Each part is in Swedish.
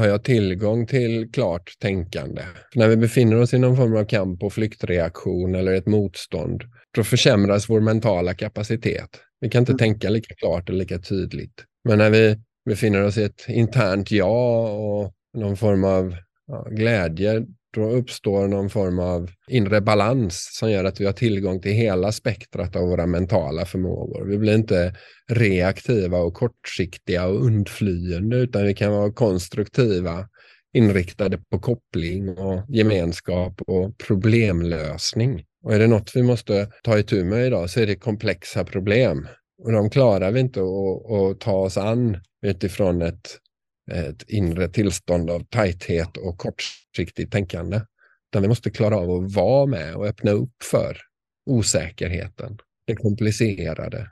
har jag tillgång till klart tänkande? För när vi befinner oss i någon form av kamp och flyktreaktion eller ett motstånd, då försämras vår mentala kapacitet. Vi kan inte mm. tänka lika klart och lika tydligt. Men när vi befinner oss i ett internt ja och någon form av ja, glädje, då uppstår någon form av inre balans som gör att vi har tillgång till hela spektrat av våra mentala förmågor. Vi blir inte reaktiva och kortsiktiga och undflyende utan vi kan vara konstruktiva, inriktade på koppling och gemenskap och problemlösning. Och är det något vi måste ta itu med idag så är det komplexa problem. Och de klarar vi inte att, att ta oss an utifrån ett ett inre tillstånd av tajthet och kortsiktighet kortsiktigt tänkande. Utan vi måste klara av att vara med och öppna upp för osäkerheten, det komplicerade.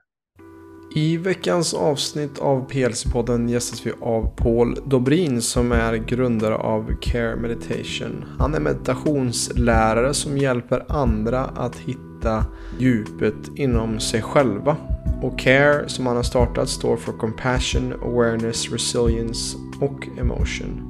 I veckans avsnitt av PLC-podden gästas vi av Paul Dobrin som är grundare av Care Meditation. Han är meditationslärare som hjälper andra att hitta djupet inom sig själva. Och Care som han har startat står för Compassion, Awareness, Resilience och emotion.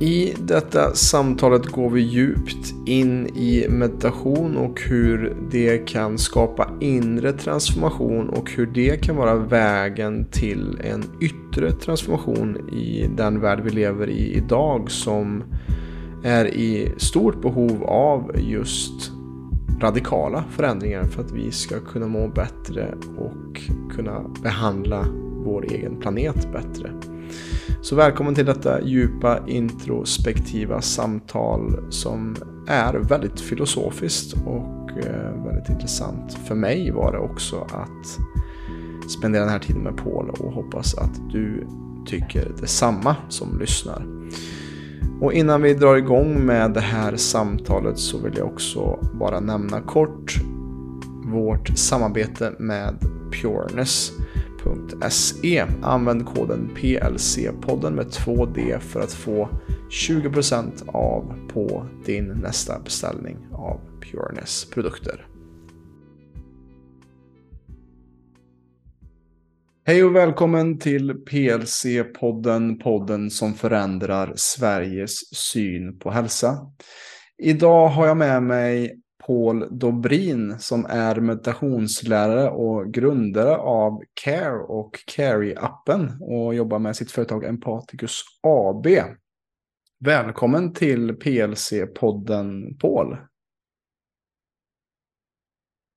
I detta samtalet går vi djupt in i meditation och hur det kan skapa inre transformation och hur det kan vara vägen till en yttre transformation i den värld vi lever i idag som är i stort behov av just radikala förändringar för att vi ska kunna må bättre och kunna behandla vår egen planet bättre. Så välkommen till detta djupa introspektiva samtal som är väldigt filosofiskt och eh, väldigt intressant. För mig var det också att spendera den här tiden med Paul och hoppas att du tycker detsamma som lyssnar. Och innan vi drar igång med det här samtalet så vill jag också bara nämna kort vårt samarbete med Pureness www.se. Använd koden PLC-podden med 2D för att få 20% av på din nästa beställning av Pureness produkter. Hej och välkommen till PLC-podden, podden som förändrar Sveriges syn på hälsa. Idag har jag med mig Paul Dobrin som är meditationslärare och grundare av Care och Carry-appen och jobbar med sitt företag Empaticus AB. Välkommen till PLC-podden Paul.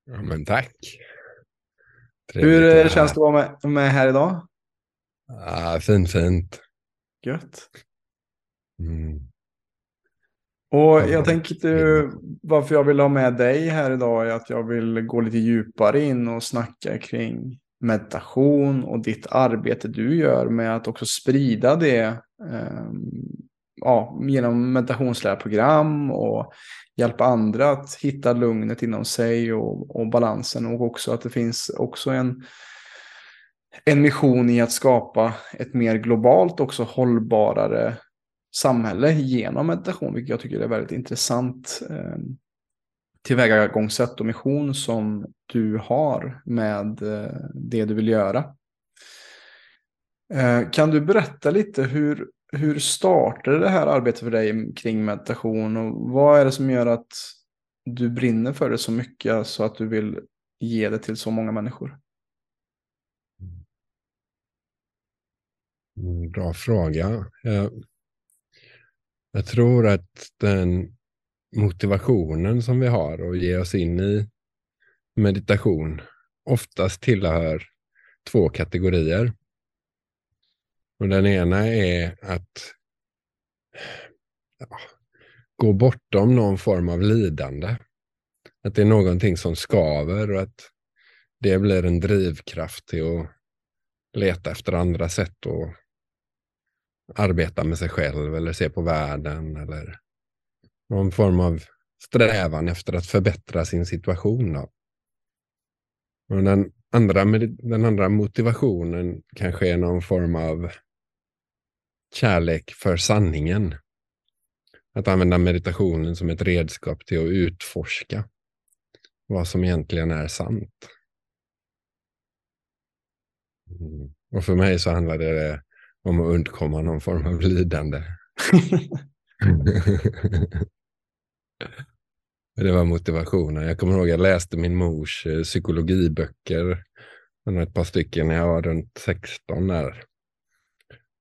Ja, men tack. Trevligt Hur känns det att vara med, med här idag? Ja, fint, fint. Gött. Mm. Och jag tänkte varför jag vill ha med dig här idag är att jag vill gå lite djupare in och snacka kring meditation och ditt arbete du gör med att också sprida det eh, ja, genom meditationslärprogram och hjälpa andra att hitta lugnet inom sig och, och balansen. Och också att det finns också en en mission i att skapa ett mer globalt också hållbarare samhälle genom meditation, vilket jag tycker är väldigt intressant eh, tillvägagångssätt och mission som du har med eh, det du vill göra. Eh, kan du berätta lite hur, hur startade det här arbetet för dig kring meditation och vad är det som gör att du brinner för det så mycket så att du vill ge det till så många människor? Mm, bra fråga. Eh, jag tror att den motivationen som vi har att ge oss in i meditation oftast tillhör två kategorier. Och den ena är att ja, gå bortom någon form av lidande. Att det är någonting som skaver och att det blir en drivkraft till att leta efter andra sätt att arbeta med sig själv eller se på världen eller någon form av strävan efter att förbättra sin situation. Då. Och den, andra, den andra motivationen kanske är någon form av kärlek för sanningen. Att använda meditationen som ett redskap till att utforska vad som egentligen är sant. Mm. Och för mig så handlar det om att undkomma någon form av lidande. det var motivationen. Jag kommer ihåg att jag läste min mors eh, psykologiböcker, ett par stycken när jag var runt 16 där.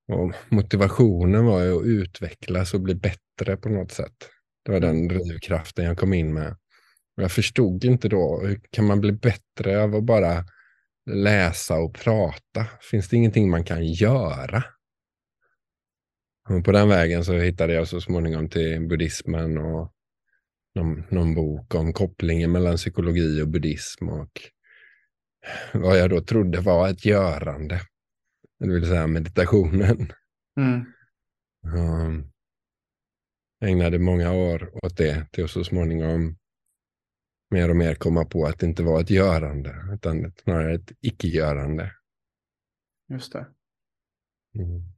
Och motivationen var ju att utvecklas och bli bättre på något sätt. Det var den drivkraften jag kom in med. Jag förstod inte då, hur kan man bli bättre av att bara läsa och prata? Finns det ingenting man kan göra? Och på den vägen så hittade jag så småningom till buddhismen och någon, någon bok om kopplingen mellan psykologi och buddhism och vad jag då trodde var ett görande. Det vill säga meditationen. Mm. Um, ägnade många år åt det till att så småningom mer och mer komma på att det inte var ett görande utan snarare ett icke-görande. Just det. Mm.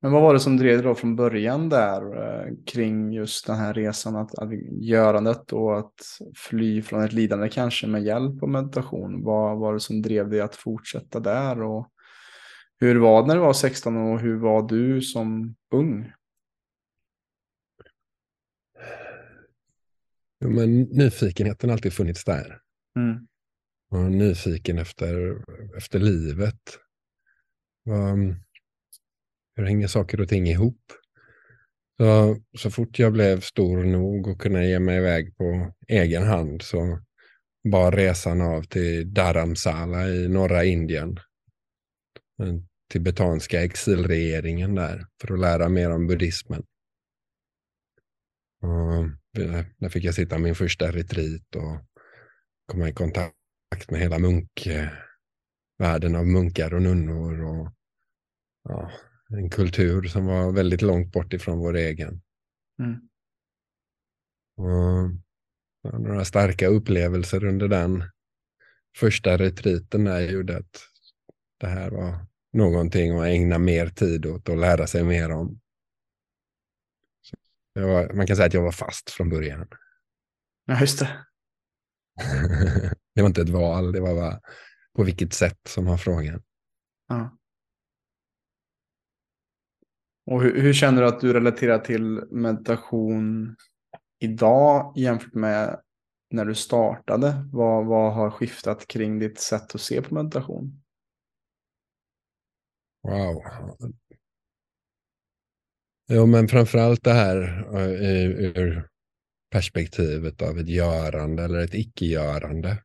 Men vad var det som drev dig då från början där eh, kring just den här resan, att, att görandet och att fly från ett lidande kanske med hjälp av meditation? Vad var det som drev dig att fortsätta där och hur var det när du var 16 och hur var du som ung? Jo, men nyfikenheten har alltid funnits där. Mm. Och nyfiken efter, efter livet. Um, hur hänger saker och ting ihop? Så, så fort jag blev stor nog och kunde ge mig iväg på egen hand så bar resan av till Dharamsala i norra Indien. Den tibetanska exilregeringen där för att lära mer om buddhismen. Och eh, där fick jag sitta min första retreat och komma i kontakt med hela munkvärlden av munkar och nunnor. Och, ja, en kultur som var väldigt långt bort ifrån vår egen. Mm. Och, några starka upplevelser under den första retriten där gjorde att det här var någonting att ägna mer tid åt och lära sig mer om. Var, man kan säga att jag var fast från början. Ja, just det. det var inte ett val, det var bara på vilket sätt som var frågan. Ja. Och hur, hur, känner du att du relaterar till meditation idag jämfört med när du startade? Vad, vad har skiftat kring ditt sätt att se på meditation? Wow. Jo, men framförallt det här eh, ur perspektivet av ett görande eller ett icke-görande.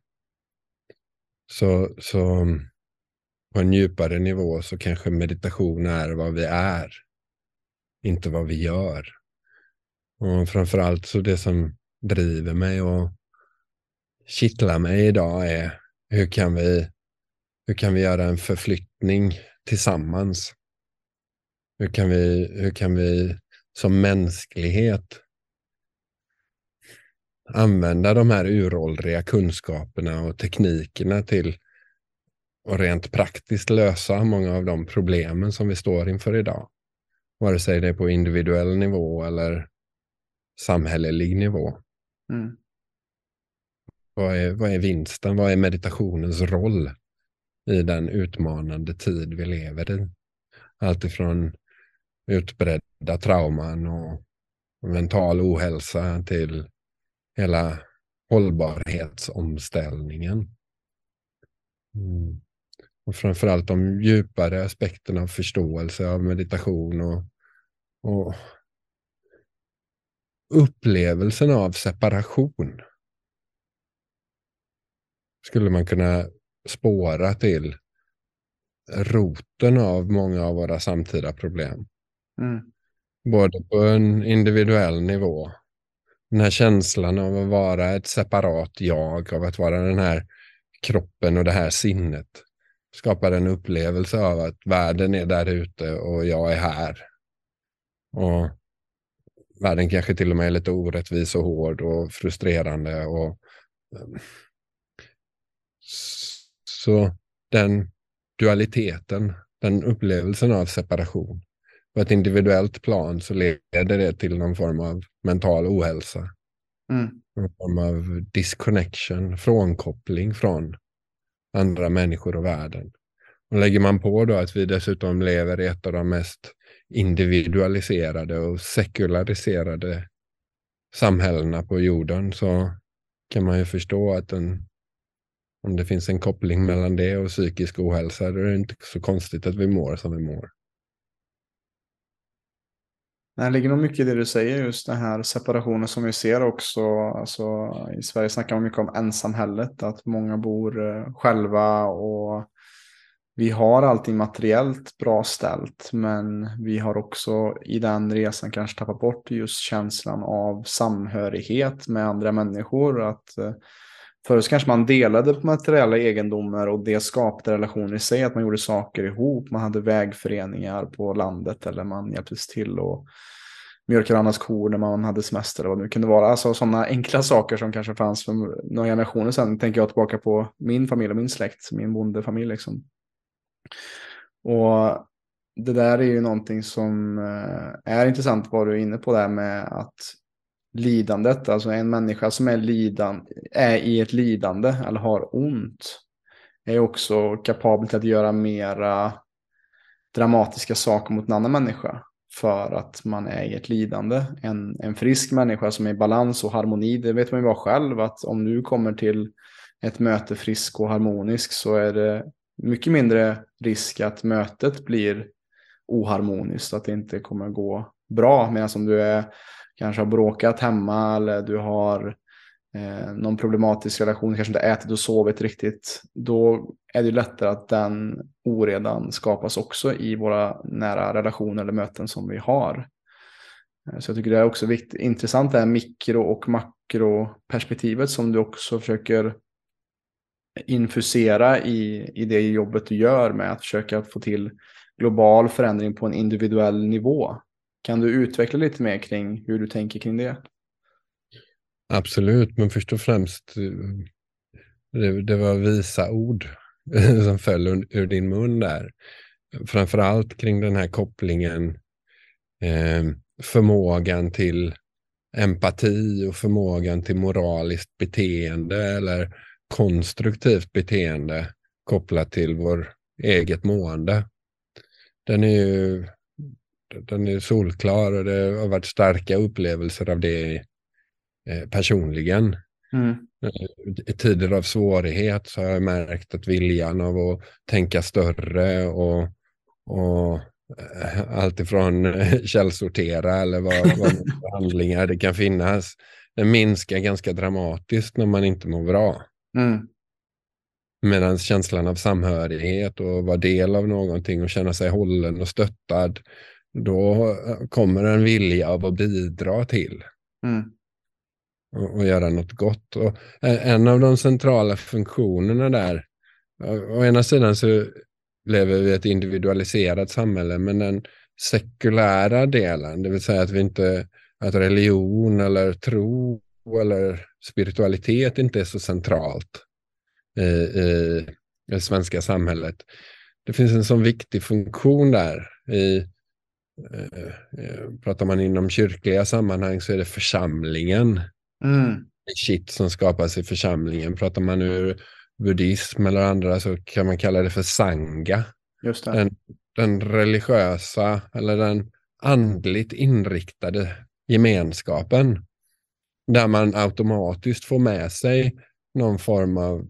Så, så på en djupare nivå så kanske meditation är vad vi är inte vad vi gör. Och framförallt så det som driver mig och kittlar mig idag är hur kan vi, hur kan vi göra en förflyttning tillsammans? Hur kan vi, hur kan vi som mänsklighet använda de här uråldriga kunskaperna och teknikerna till att rent praktiskt lösa många av de problemen som vi står inför idag. Vare sig det är på individuell nivå eller samhällelig nivå. Mm. Vad, är, vad är vinsten? Vad är meditationens roll i den utmanande tid vi lever i? Alltifrån utbredda trauman och mental ohälsa till hela hållbarhetsomställningen. Mm. Och framförallt de djupare aspekterna av förståelse av meditation och och upplevelsen av separation skulle man kunna spåra till roten av många av våra samtida problem. Mm. Både på en individuell nivå. Den här känslan av att vara ett separat jag, av att vara den här kroppen och det här sinnet skapar en upplevelse av att världen är där ute och jag är här. Och världen kanske till och med är lite orättvis och hård och frustrerande. Och, ehm, så den dualiteten, den upplevelsen av separation. På ett individuellt plan så leder det till någon form av mental ohälsa. Mm. Någon form av disconnection, frånkoppling från andra människor och världen. Och lägger man på då att vi dessutom lever i ett av de mest individualiserade och sekulariserade samhällena på jorden så kan man ju förstå att en, om det finns en koppling mellan det och psykisk ohälsa, då är det inte så konstigt att vi mår som vi mår. Det ligger nog mycket i det du säger, just den här separationen som vi ser också. Alltså, I Sverige snackar man mycket om ensamhället, att många bor eh, själva och vi har allting materiellt bra ställt, men vi har också i den resan kanske tappat bort just känslan av samhörighet med andra människor. Att eh, Förut kanske man delade på materiella egendomar och det skapade relationer i sig, att man gjorde saker ihop. Man hade vägföreningar på landet eller man hjälptes till och mjölkade varandras kor när man hade semester eller vad det nu kunde vara. Alltså sådana enkla saker som kanske fanns för några generationer sedan. Tänker jag tillbaka på min familj och min släkt, min bondefamilj liksom. Och det där är ju någonting som eh, är intressant vad du är inne på där med att lidandet, alltså en människa som är, lidan, är i ett lidande eller har ont är också kapabel till att göra mera dramatiska saker mot en annan människa för att man är i ett lidande. En, en frisk människa som är i balans och harmoni, det vet man ju bara själv att om du kommer till ett möte frisk och harmonisk så är det mycket mindre risk att mötet blir oharmoniskt, att det inte kommer gå bra. Medan om du är, kanske har bråkat hemma eller du har eh, någon problematisk relation, kanske inte ätit och sovit riktigt, då är det lättare att den oredan skapas också i våra nära relationer eller möten som vi har. Eh, så jag tycker det är också viktigt, intressant det här mikro och makroperspektivet som du också försöker infusera i, i det jobbet du gör med att försöka få till global förändring på en individuell nivå. Kan du utveckla lite mer kring hur du tänker kring det? Absolut, men först och främst, det, det var visa ord som föll ur din mun där. Framförallt kring den här kopplingen, eh, förmågan till empati och förmågan till moraliskt beteende eller konstruktivt beteende kopplat till vår eget mående. Den är ju den är solklar och det har varit starka upplevelser av det eh, personligen. Mm. Eh, I tider av svårighet så har jag märkt att viljan av att tänka större och, och eh, allt ifrån källsortera eller vad, vad handlingar det kan finnas, den minskar ganska dramatiskt när man inte mår bra. Mm. Medan känslan av samhörighet och vara del av någonting och känna sig hållen och stöttad, då kommer en vilja av att bidra till. Mm. Och, och, göra något gott. Och en av de centrala funktionerna där, å ena sidan så lever vi i ett individualiserat samhälle, men den sekulära delen, det vill säga att vi inte, att religion eller tro eller spiritualitet inte är så centralt i, i det svenska samhället. Det finns en sån viktig funktion där. I, eh, eh, pratar man inom kyrkliga sammanhang så är det församlingen. Mm. Shit som skapas i församlingen. Pratar man ur buddhism eller andra så kan man kalla det för sanga. Just den, den religiösa eller den andligt inriktade gemenskapen där man automatiskt får med sig någon form av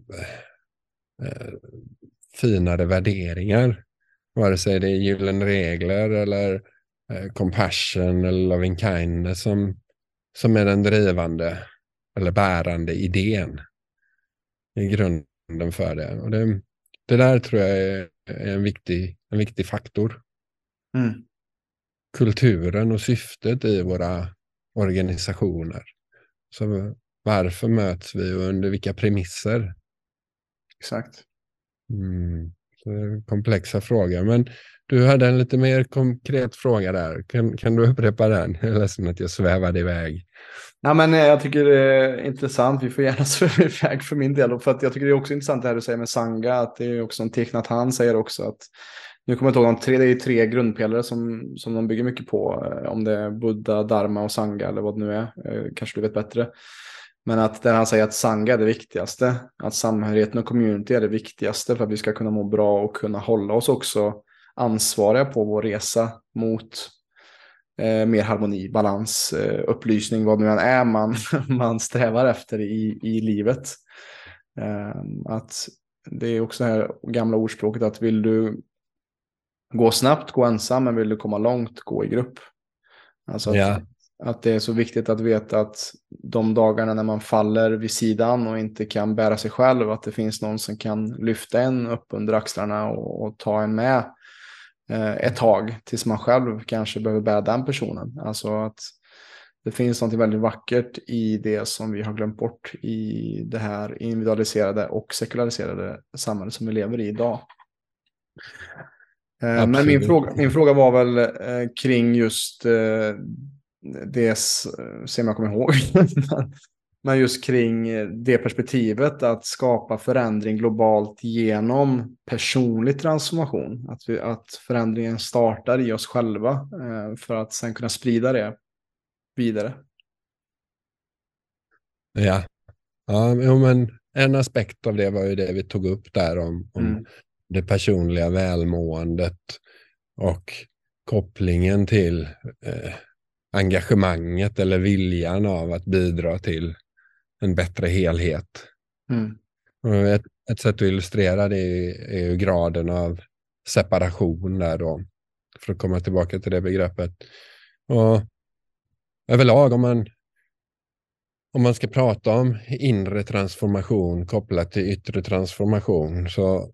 eh, finare värderingar. Vare sig det är gyllene regler eller eh, compassion eller loving kindness som, som är den drivande eller bärande idén i grunden för det. Och det, det där tror jag är, är en, viktig, en viktig faktor. Mm. Kulturen och syftet i våra organisationer. Så varför möts vi och under vilka premisser? Exakt. Mm. komplexa frågor. Men du hade en lite mer konkret fråga där. Kan, kan du upprepa den? Jag är ledsen att jag svävade iväg. Nej, men eh, jag tycker det är intressant. Vi får gärna sväva iväg för min del. För att jag tycker det är också intressant det här du säger med Sanga. Att det är också en tecknat han säger också att nu kommer jag inte ihåg, de tre, det är tre grundpelare som, som de bygger mycket på. Eh, om det är Buddha, Dharma och Sangha eller vad det nu är. Eh, kanske du vet bättre. Men att där han säger att Sangha är det viktigaste, att samhörigheten och community är det viktigaste för att vi ska kunna må bra och kunna hålla oss också ansvariga på vår resa mot eh, mer harmoni, balans, eh, upplysning, vad nu än är man, man strävar efter i, i livet. Eh, att det är också det här gamla ordspråket att vill du gå snabbt, gå ensam, men vill du komma långt, gå i grupp. Alltså att, ja. att det är så viktigt att veta att de dagarna när man faller vid sidan och inte kan bära sig själv, att det finns någon som kan lyfta en upp under axlarna och, och ta en med eh, ett tag tills man själv kanske behöver bära den personen. Alltså att det finns något väldigt vackert i det som vi har glömt bort i det här individualiserade och sekulariserade samhället som vi lever i idag. Absolut. Eh, men min fråga, min fråga var väl eh, kring just eh, det, se om jag kommer ihåg, men just kring det perspektivet att skapa förändring globalt genom personlig transformation. Att, vi, att förändringen startar i oss själva för att sen kunna sprida det vidare. Ja, ja men en aspekt av det var ju det vi tog upp där om, om mm det personliga välmåendet och kopplingen till eh, engagemanget eller viljan av att bidra till en bättre helhet. Mm. Ett, ett, sätt att illustrera det är, är graden av separation där då, för att komma tillbaka till det begreppet. Och överlag om man, om man ska prata om inre transformation kopplat till yttre transformation så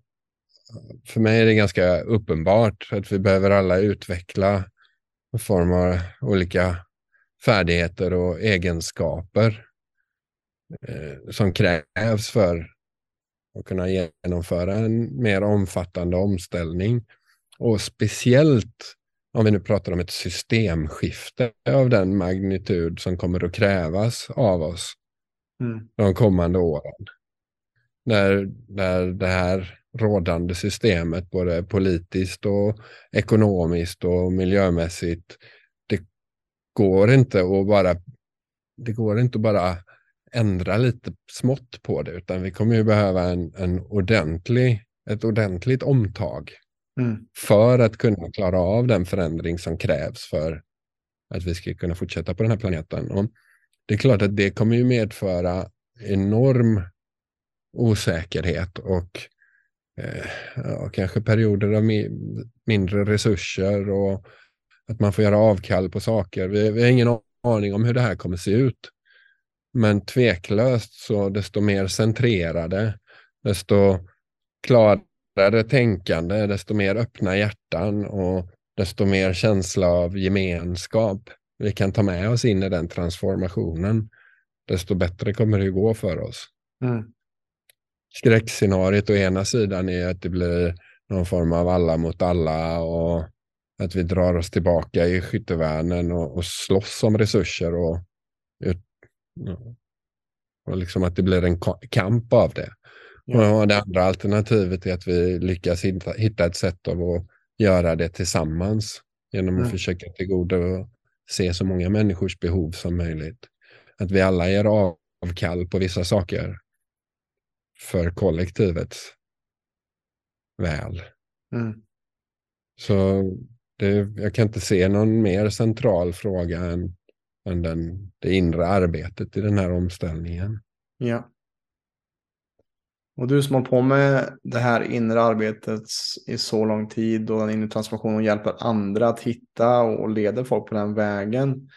för mig är det ganska uppenbart att vi behöver alla utveckla en form av olika färdigheter och egenskaper eh, som krävs för att kunna genomföra en mer omfattande omställning. Och speciellt om vi nu pratar om ett systemskifte av den magnitud som kommer att krävas av oss mm. de kommande åren. När, när det här rådande systemet, både politiskt och ekonomiskt och miljömässigt. Det går inte att bara, det går inte att bara ändra lite smått på det, utan vi kommer ju behöva en, en ordentlig, ett ordentligt omtag mm. för att kunna klara av den förändring som krävs för att vi ska kunna fortsätta på den här planeten. Och det är klart att det kommer ju medföra enorm osäkerhet och Eh, ja, kanske perioder av mi mindre resurser och att man får göra avkall på saker. Vi, vi har ingen aning om hur det här kommer se ut. Men tveklöst så desto mer centrerade, desto klarare tänkande, desto mer öppna hjärtan och desto mer känsla av gemenskap vi kan ta med oss in i den transformationen, desto bättre kommer det gå för oss. Mm skräckscenariet å ena sidan är att det blir någon form av alla mot alla och att vi drar oss tillbaka i skyttevärnen och, och slåss om resurser och, och liksom att det blir en kamp av det. Ja. Och det andra alternativet är att vi lyckas hitta, hitta ett sätt av att göra det tillsammans genom att ja. försöka tillgodo se så många människors behov som möjligt. Att vi alla ger avkall på vissa saker för kollektivets väl. Mm. Så det, jag kan inte se någon mer central fråga än, än den, det inre arbetet i den här omställningen. Ja. Och du som har på med det här inre arbetet i så lång tid och den inre transformationen hjälper andra att hitta och leder folk på den vägen.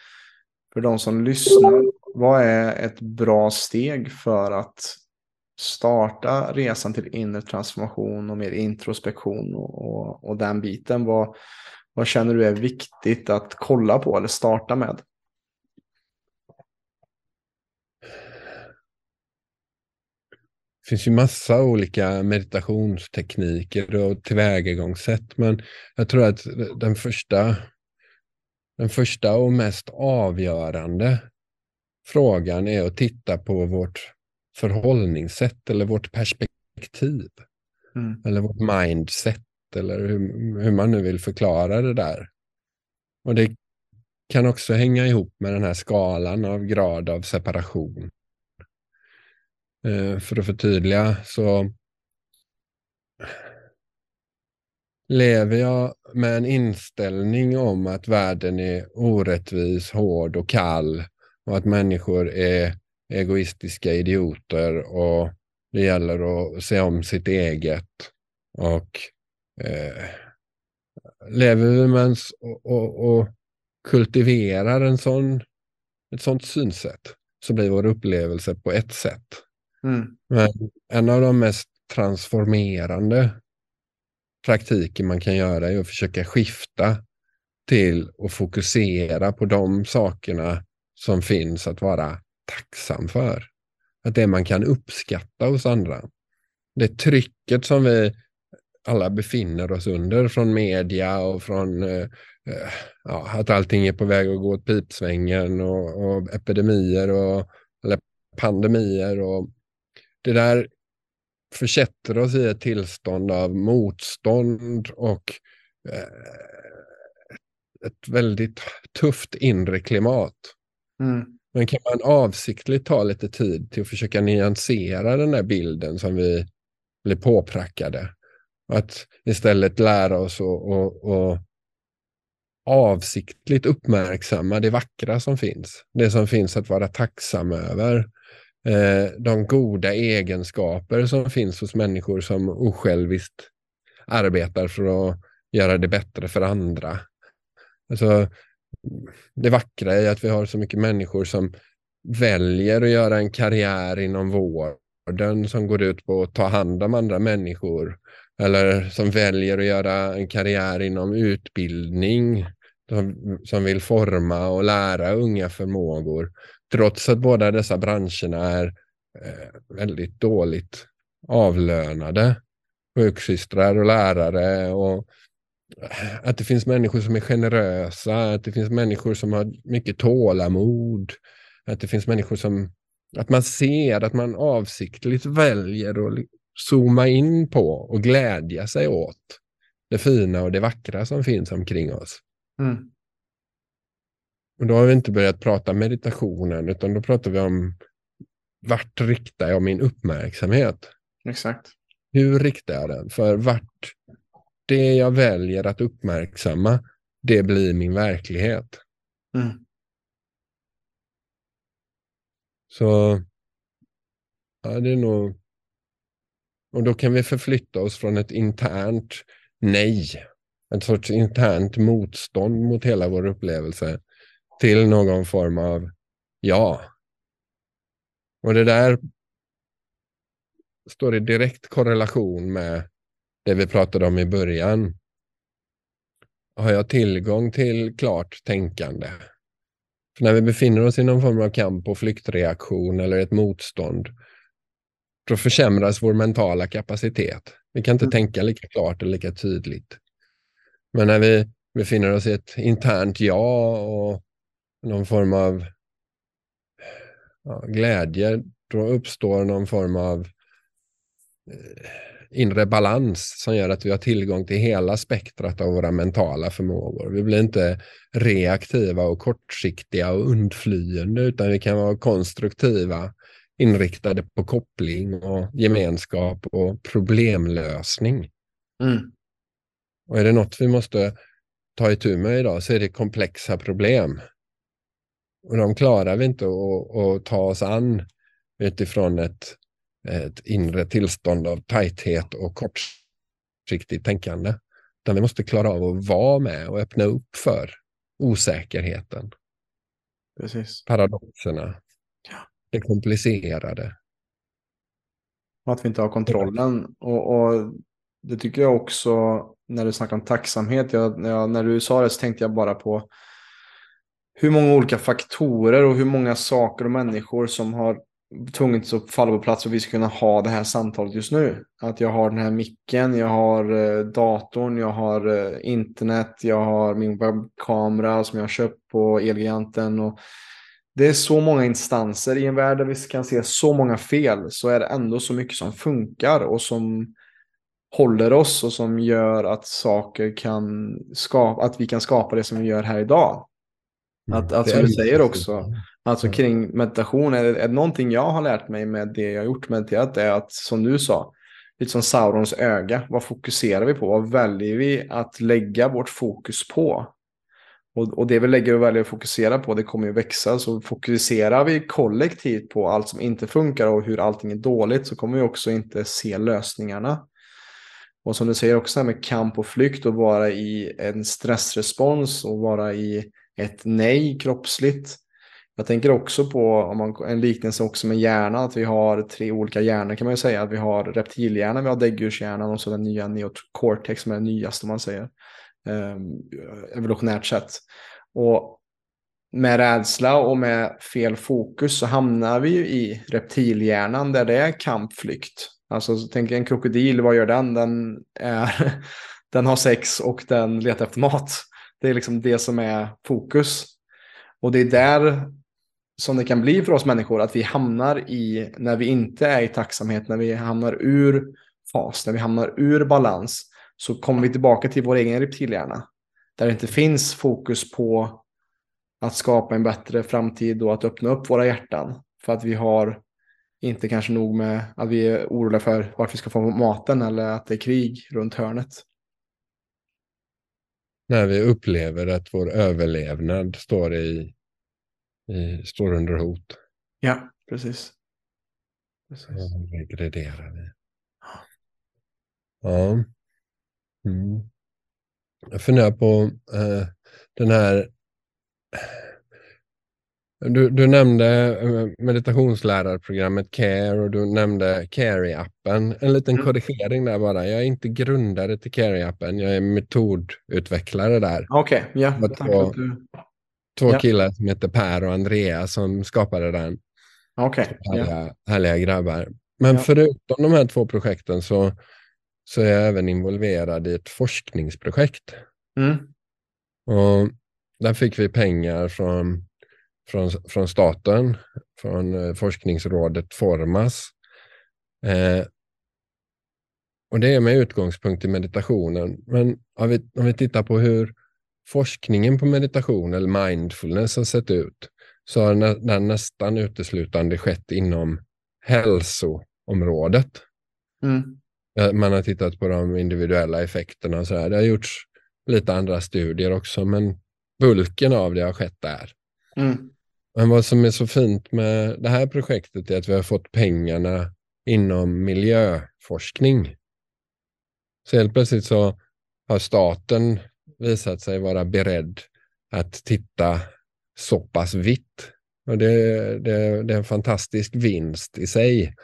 För de som lyssnar, vad är ett bra steg för att starta resan till inre transformation och mer introspektion och, och, och den biten. Vad, vad känner du är viktigt att kolla på eller starta med? Det finns ju massa olika meditationstekniker och tillvägagångssätt, men jag tror att den första, den första och mest avgörande frågan är att titta på vårt förhållningssätt eller vårt perspektiv. Mm. Eller vårt mindset eller hur, hur man nu vill förklara det där. Och det kan också hänga ihop med den här skalan av grad av separation. eh, för att förtydliga, så lever jag med en inställning om att världen är orättvis, hård och kall och att människor är egoistiska idioter och det gäller att se om sitt eget. Och eh, lever vi med en, och, och, och, kultiverar en sån, ett sånt synsätt så blir vår upplevelse på ett sätt. Mm. Men en av de mest transformerande praktiker man kan göra är att försöka skifta till att fokusera på de sakerna som finns att vara tacksam för. Att det man kan uppskatta hos andra. Det trycket som vi alla befinner oss under från media och från eh, eh, ja, att allting är på väg att gå åt pipsvängen och, och epidemier och eller pandemier. och Det där försätter oss i ett tillstånd av motstånd och eh, ett väldigt tufft inre klimat. Mm. Men kan man avsiktligt ta lite tid till att försöka nyansera den där bilden som vi blir påprackade? Att istället lära oss att avsiktligt uppmärksamma det vackra som finns. Det som finns att vara tacksam över. Eh, de goda egenskaper som finns hos människor som osjälviskt arbetar för att göra det bättre för andra. Alltså, det vackra i att vi har så mycket människor som väljer att göra en karriär inom vården som går ut på att ta hand om andra människor eller som väljer att göra en karriär inom utbildning som, som vill forma och lära unga förmågor trots att båda dessa branscherna är eh, väldigt dåligt avlönade. Sjuksystrar och lärare och att det finns människor som är generösa, att det finns människor som har mycket tålamod, att det finns människor som, att man ser att man avsiktligt väljer att zooma in på och glädja sig åt det fina och det vackra som finns omkring oss. Mm. Och då har vi inte börjat prata meditationen, utan då pratar vi om vart riktar jag min uppmärksamhet? Exakt. Hur riktar jag den? För vart det jag väljer att uppmärksamma, det blir min verklighet. Mm. Så ja, det är nog... Och då kan vi förflytta oss från ett internt nej, ett sorts internt motstånd mot hela vår upplevelse till någon form av ja. Och det där står i direkt korrelation med det vi pratade om i början. Har jag tillgång till klart tänkande? För när vi befinner oss i någon form av kamp och flyktreaktion eller ett motstånd, då försämras vår mentala kapacitet. Vi kan inte mm. tänka lika klart och lika tydligt. Men när vi befinner oss i ett internt ja och någon form av ja, glädje, då uppstår någon form av eh, inre balans som gör att vi har tillgång till hela spektrat av våra mentala förmågor. Vi blir inte reaktiva och kortsiktiga och undflyende utan vi kan vara konstruktiva, inriktade på koppling och gemenskap och problemlösning. Mm. Och är det något vi måste ta itu med idag så är det komplexa problem. Och de klarar vi inte att, ta oss an utifrån ett ett inre tillstånd av tajthet och kortsiktigt tänkande. Utan vi måste klara av att vara med och öppna upp för osäkerheten. Precis. Paradoxerna. Ja. Det komplicerade. Och att vi inte har kontrollen. Och, och, det tycker jag också när du snackar om tacksamhet. Jag, jag, när du sa det så tänkte jag bara på hur många olika faktorer och hur många saker och människor som har tvunget att falla på plats att vi ska kunna ha det här samtalet just nu. Att jag har den här micken, jag har eh, datorn, jag har eh, internet, jag har min webbkamera som jag har köpt på Elgiganten. Och det är så många instanser i en värld där vi kan se så många fel så är det ändå så mycket som funkar och som håller oss och som gör att saker kan skapa, att vi kan skapa det som vi gör här idag. Att, att som du säger också, Alltså kring meditation, är det, är det någonting jag har lärt mig med det jag har gjort mediterat är att som du sa, lite som Saurons öga, vad fokuserar vi på? Vad väljer vi att lägga vårt fokus på? Och, och det vi lägger och väljer att fokusera på, det kommer ju växa. Så fokuserar vi kollektivt på allt som inte funkar och hur allting är dåligt så kommer vi också inte se lösningarna. Och som du säger också med kamp och flykt och vara i en stressrespons och vara i ett nej kroppsligt. Jag tänker också på om man, en liknelse också med hjärnan, att vi har tre olika hjärnor kan man ju säga. Att vi har reptilhjärnan, vi har däggdjurshjärnan och så den nya neocortex som är den nyaste man säger. Eh, evolutionärt sett. Och med rädsla och med fel fokus så hamnar vi ju i reptilhjärnan där det är kampflykt. Alltså tänk en krokodil, vad gör den? Den, är, den har sex och den letar efter mat. Det är liksom det som är fokus. Och det är där som det kan bli för oss människor, att vi hamnar i, när vi inte är i tacksamhet, när vi hamnar ur fas, när vi hamnar ur balans, så kommer vi tillbaka till vår egen reptilhjärna. Där det inte finns fokus på att skapa en bättre framtid och att öppna upp våra hjärtan. För att vi har inte kanske nog med att vi är oroliga för vart vi ska få maten eller att det är krig runt hörnet. När vi upplever att vår överlevnad står, i, i, står under hot. Ja, precis. precis. Ja, regredierar vi. Ja. Mm. Jag funderar på eh, den här... Du, du nämnde eh, meditationslärarprogrammet CARE och du nämnde Carey-appen. En liten mm. korrigering där bara. Jag är inte grundare till Carey-appen. Jag är metodutvecklare där. Okej, okay, ja. Två, två ja. killar som heter Per och Andrea som skapade den. Okej. Okay, härliga, ja. härliga grabbar. Men ja. förutom de här två projekten så så är jag även involverad i ett forskningsprojekt. Mm. Och där fick vi pengar från, från, från staten, från eh, forskningsrådet Formas. Eh, och det är med utgångspunkt i meditationen. Men om vi, om vi tittar på hur forskningen på meditation eller mindfulness har sett ut så har den nästan uteslutande skett inom hälsoområdet. Mm. Man har tittat på de individuella effekterna och så där. Det har gjorts lite andra studier också, men bulken av det har skett där. Mm. Men vad som är så fint med det här projektet är att vi har fått pengarna inom miljöforskning. Så helt plötsligt så har staten visat sig vara beredd att titta så pass vitt. Och det, det, det är en fantastisk vinst i sig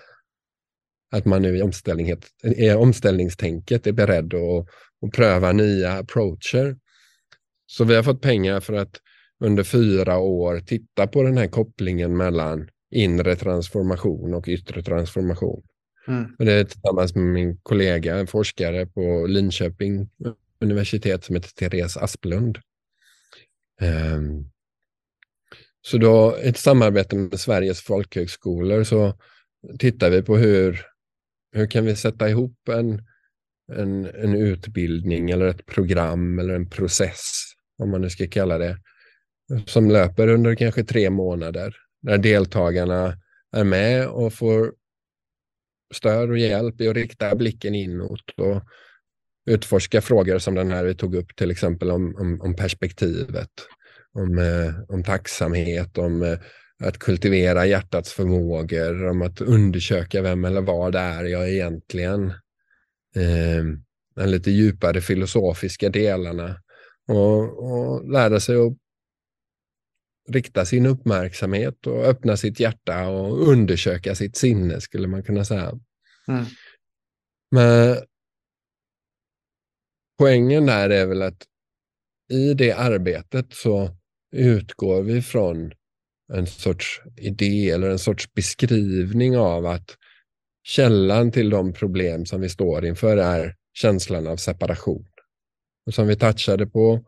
att man nu i i omställningstänket är beredd att, att pröva nya approacher. Så vi har fått pengar för att under fyra år titta på den här kopplingen mellan inre transformation och yttre transformation. Mm. Och det är tillsammans med min kollega, en forskare på Linköping universitet som heter Therese Asplund. Um, så då ett samarbete med Sveriges folkhögskolor så tittar vi på hur hur kan vi sätta ihop en, en, en utbildning eller ett program eller en process, om man nu ska kalla det, som löper under kanske tre månader, där deltagarna är med och får stöd och hjälp i att rikta blicken inåt och utforska frågor som den här vi tog upp, till exempel om, om, om perspektivet, om, eh, om tacksamhet, om eh, att kultivera hjärtats förmågor, om att undersöka vem eller vad det är jag egentligen. Eh, den lite djupare filosofiska delarna. Och, och lära sig att rikta sin uppmärksamhet och öppna sitt hjärta och undersöka sitt sinne, skulle man kunna säga. Mm. Men poängen där är väl att i det arbetet så utgår vi från en sorts idé eller en sorts beskrivning av att källan till de problem som vi står inför är känslan av separation. Och som vi touchade på,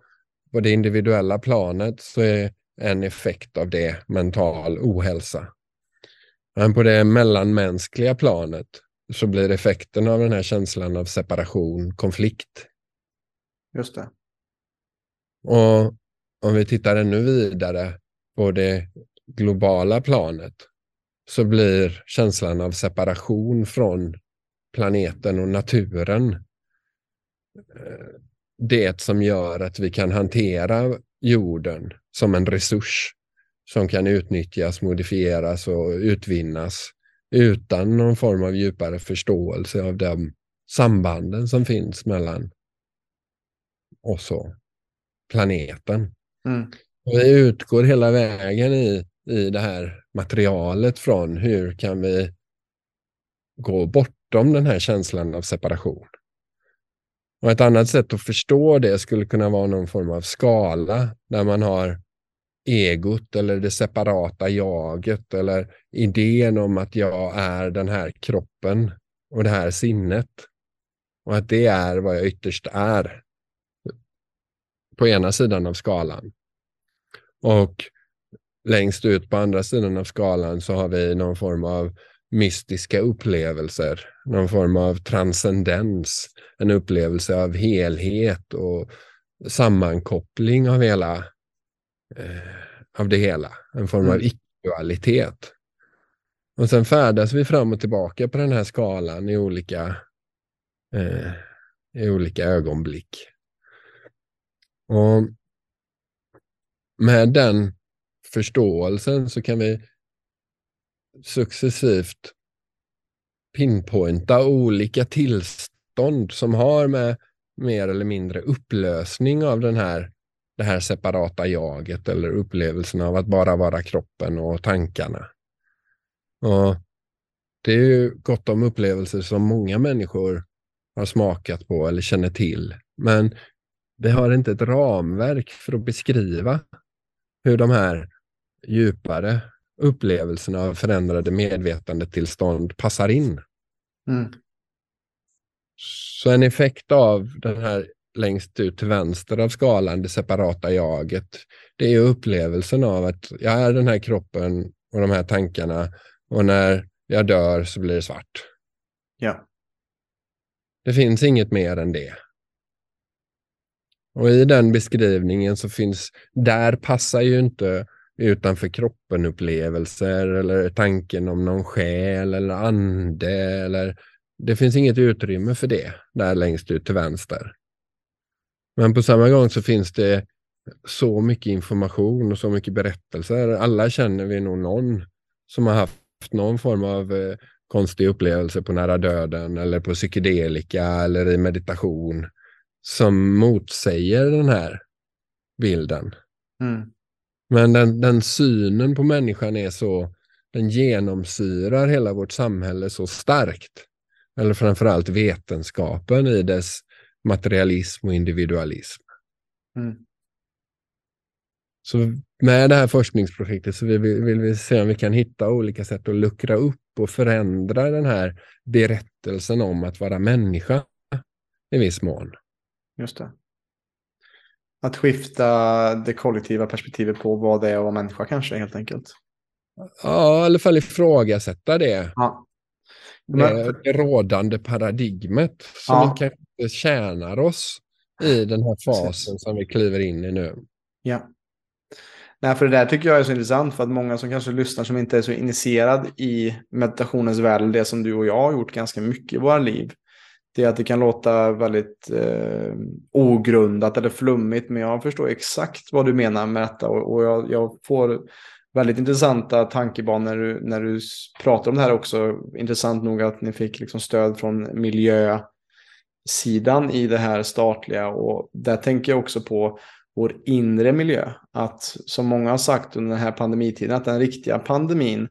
på det individuella planet så är en effekt av det mental ohälsa. Men på det mellanmänskliga planet så blir effekten av den här känslan av separation konflikt. Just det. Och om vi tittar ännu vidare på det globala planet så blir känslan av separation från planeten och naturen eh, det som gör att vi kan hantera jorden som en resurs som kan utnyttjas, modifieras och utvinnas utan någon form av djupare förståelse av de sambanden som finns mellan och planeten. Mm. Och vi utgår hela vägen i, i det här materialet från hur kan vi gå bortom den här känslan av separation. Och ett annat sätt att förstå det skulle kunna vara någon form av skala där man har egot eller det separata jaget eller idén om att jag är den här kroppen och det här sinnet. Och att det är vad jag ytterst är. På ena sidan av skalan. Och längst ut på andra sidan av skalan så har vi någon form av mystiska upplevelser, någon form av transcendens, en upplevelse av helhet och sammankoppling av hela eh, av det hela, en form mm. av icke-dualitet. Och sen färdas vi fram och tillbaka på den här skalan i olika, eh, i olika ögonblick. Och med den förståelsen så kan vi successivt pinpointa olika tillstånd som har med mer eller mindre upplösning av den här, det här separata jaget eller upplevelsen av att bara vara kroppen och tankarna. Och det är ju gott om upplevelser som många människor har smakat på eller känner till. Men vi har inte ett ramverk för att beskriva hur de här djupare upplevelserna av förändrade medvetandetillstånd passar in. Mm. Så en effekt av den här längst ut till vänster av skalan, det separata jaget, det är upplevelsen av att jag är den här kroppen och de här tankarna och när jag dör så blir det svart. Ja. Det finns inget mer än det. Och i den beskrivningen så finns, där passar ju inte utanför kroppen-upplevelser eller tanken om någon själ eller ande. Eller, det finns inget utrymme för det där längst ut till vänster. Men på samma gång så finns det så mycket information och så mycket berättelser. Alla känner vi nog någon som har haft någon form av eh, konstig upplevelse på nära döden eller på psykedelika eller i meditation som motsäger den här bilden. Mm. Men den, den synen på människan är så, den genomsyrar hela vårt samhälle så starkt. Eller framförallt vetenskapen i dess materialism och individualism. Mm. Så med det här forskningsprojektet så vill vi, vill vi se om vi kan hitta olika sätt att luckra upp och förändra den här berättelsen om att vara människa i viss mån. Just det. Att skifta det kollektiva perspektivet på vad det är att vara människa kanske helt enkelt. Ja, i alla fall ifrågasätta det. Ja. Det, det rådande paradigmet som ja. kanske tjänar oss i den här fasen Precis. som vi kliver in i nu. Ja. Nej, för det där tycker jag är så intressant för att många som kanske lyssnar som inte är så initierad i meditationens värld, det som du och jag har gjort ganska mycket i våra liv, det är att det kan låta väldigt eh, ogrundat eller flummigt, men jag förstår exakt vad du menar med detta och, och jag, jag, får väldigt intressanta tankebanor när du, när du pratar om det här också. Intressant nog att ni fick liksom stöd från miljösidan i det här statliga och där tänker jag också på vår inre miljö. Att som många har sagt under den här pandemitiden, att den riktiga pandemin,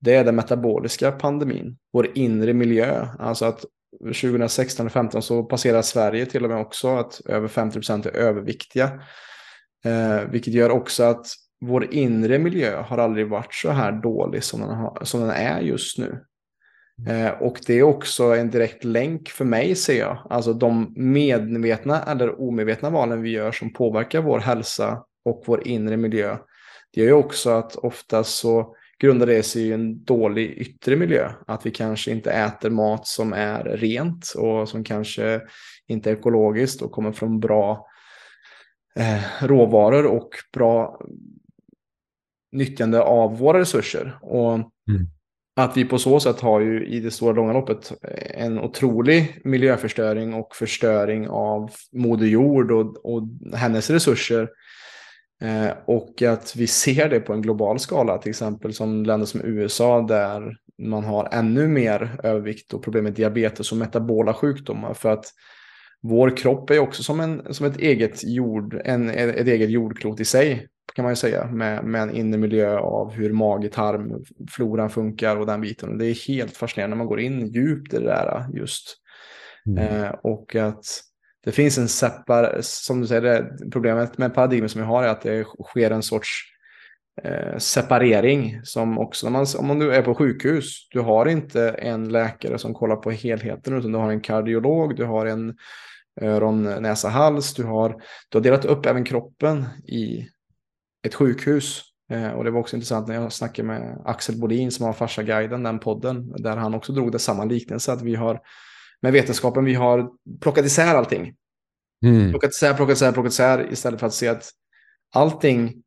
det är den metaboliska pandemin. Vår inre miljö, alltså att 2016 eller 2015 så passerar Sverige till och med också att över 50 procent är överviktiga. Eh, vilket gör också att vår inre miljö har aldrig varit så här dålig som den, har, som den är just nu. Eh, och det är också en direkt länk för mig ser jag. Alltså de medvetna eller omedvetna valen vi gör som påverkar vår hälsa och vår inre miljö. Det gör ju också att oftast så grundar det sig i en dålig yttre miljö. Att vi kanske inte äter mat som är rent och som kanske inte är ekologiskt och kommer från bra eh, råvaror och bra nyttjande av våra resurser. Och mm. att vi på så sätt har ju i det stora långa loppet en otrolig miljöförstöring och förstöring av Moder Jord och, och hennes resurser. Eh, och att vi ser det på en global skala, till exempel som länder som USA där man har ännu mer övervikt och problem med diabetes och metabola sjukdomar. För att vår kropp är också som, en, som ett, eget jord, en, ett eget jordklot i sig, kan man ju säga, med, med en inre miljö av hur mage, tarm, floran funkar och den biten. det är helt fascinerande när man går in djupt i det där just. Mm. Eh, och att det finns en separ, som du säger, det, problemet med paradigmet som vi har är att det sker en sorts eh, separering som också, om man, om du är på sjukhus, du har inte en läkare som kollar på helheten utan du har en kardiolog, du har en öron, näsa, hals, du har, du har delat upp även kroppen i ett sjukhus. Eh, och det var också intressant när jag snackade med Axel Bolin som har Farsa-guiden, den podden, där han också drog det samma liknelse att vi har med vetenskapen, vi har plockat isär allting. Mm. Plockat isär, plockat isär, plockat isär istället för att se att allting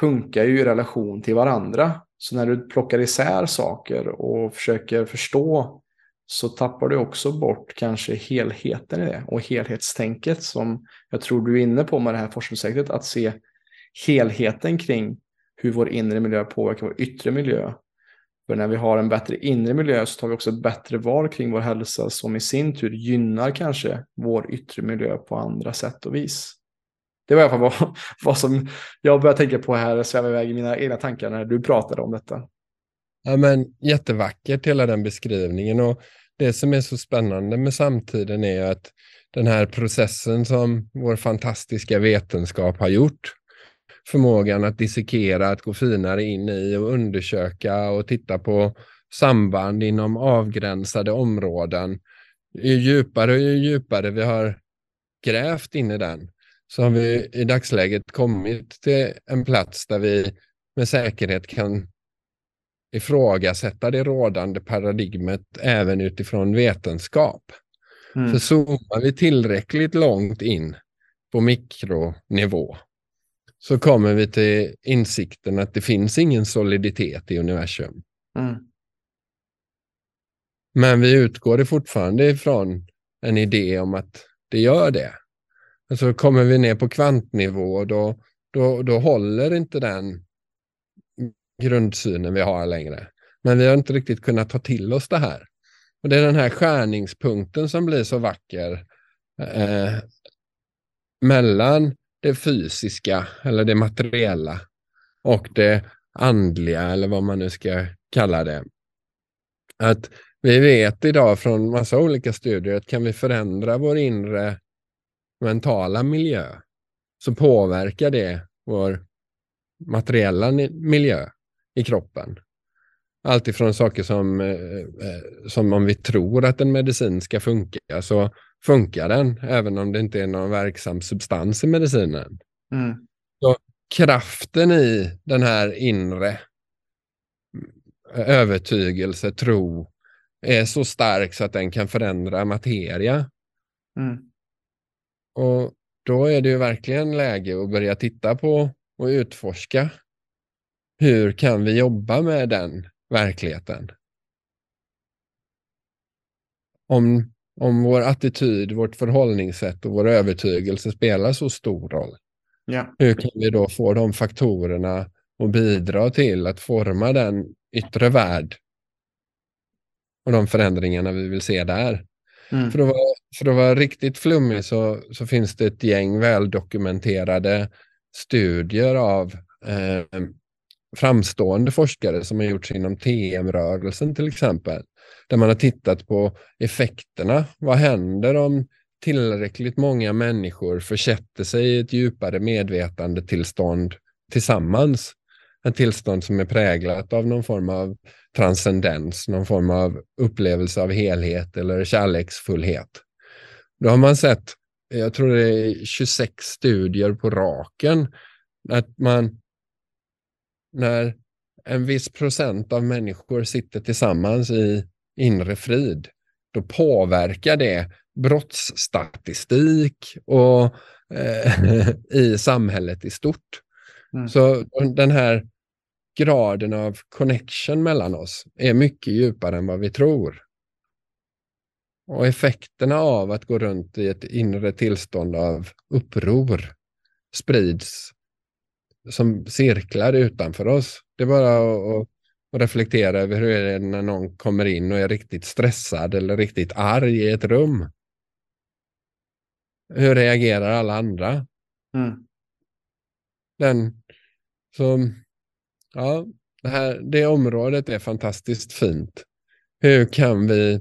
funkar ju i relation till varandra. Så när du plockar isär saker och försöker förstå så tappar du också bort kanske helheten i det och helhetstänket som jag tror du är inne på med det här forskningsprojektet, att se helheten kring hur vår inre miljö påverkar vår yttre miljö för när vi har en bättre inre miljö så tar vi också bättre val kring vår hälsa som i sin tur gynnar kanske vår yttre miljö på andra sätt och vis. Det var i alla fall vad, vad som jag började tänka på här, sväva iväg i mina egna tankar när du pratade om detta. Ja, men jättevackert hela den beskrivningen och det som är så spännande med samtiden är att den här processen som vår fantastiska vetenskap har gjort förmågan att dissekera, att gå finare in i och undersöka och titta på samband inom avgränsade områden. Ju djupare och ju djupare vi har grävt in i den så har vi i dagsläget kommit till en plats där vi med säkerhet kan ifrågasätta det rådande paradigmet även utifrån vetenskap. Mm. För zoomar vi tillräckligt långt in på mikronivå så kommer vi till insikten att det finns ingen soliditet i universum. Mm. Men vi utgår fortfarande ifrån en idé om att det gör det. Och så kommer vi ner på kvantnivå och då, då, då håller inte den grundsynen vi har längre. Men vi har inte riktigt kunnat ta till oss det här. Och Det är den här skärningspunkten som blir så vacker eh, mellan det fysiska eller det materiella och det andliga eller vad man nu ska kalla det. Att vi vet idag från massa olika studier att kan vi förändra vår inre mentala miljö så påverkar det vår materiella miljö i kroppen. Alltifrån saker som, eh, eh, som om vi tror att en medicin ska funka så funkar den, även om det inte är någon verksam substans i medicinen. Mm. Så kraften i den här inre övertygelse, tro, är så stark så att den kan förändra materia. Mm. Och då är det ju verkligen läge att börja titta på och utforska. Hur kan vi jobba med den verkligheten? Om om vår attityd, vårt förhållningssätt och vår övertygelse spelar så stor roll. Ja. Hur kan vi då få de faktorerna att bidra till att forma den yttre värld och de förändringarna vi vill se där. Mm. För, att vara, för att vara riktigt flummig så, så finns det ett gäng väldokumenterade studier av eh, framstående forskare som har gjorts inom TM-rörelsen till exempel där man har tittat på effekterna. Vad händer om tillräckligt många människor försätter sig i ett djupare medvetandetillstånd tillsammans? En tillstånd som är präglat av någon form av transcendens, någon form av upplevelse av helhet eller kärleksfullhet. Då har man sett, jag tror det är 26 studier på raken, att man när en viss procent av människor sitter tillsammans i inre frid, då påverkar det brottsstatistik och eh, i samhället i stort. Mm. Så den här graden av connection mellan oss är mycket djupare än vad vi tror. Och effekterna av att gå runt i ett inre tillstånd av uppror sprids som cirklar utanför oss. Det är bara att, att reflektera över hur det är när någon kommer in och är riktigt stressad eller riktigt arg i ett rum. Hur reagerar alla andra? Mm. Den, så, ja, det, här, det området är fantastiskt fint. Hur kan vi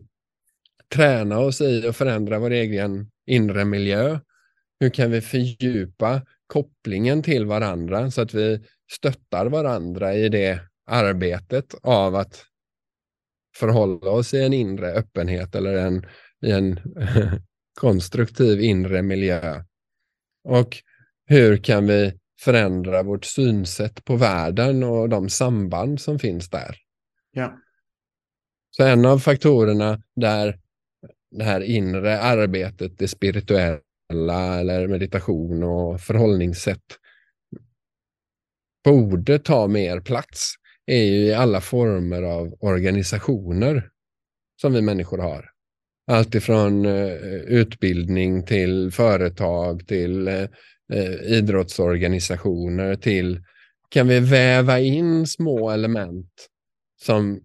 träna oss i att förändra vår egen inre miljö? Hur kan vi fördjupa kopplingen till varandra så att vi stöttar varandra i det arbetet av att förhålla oss i en inre öppenhet eller en, i en konstruktiv inre miljö. Och hur kan vi förändra vårt synsätt på världen och de samband som finns där? Ja. Så en av faktorerna där det här inre arbetet, det spirituella eller meditation och förhållningssätt borde ta mer plats är ju i alla former av organisationer som vi människor har. Allt ifrån eh, utbildning till företag till eh, eh, idrottsorganisationer till kan vi väva in små element som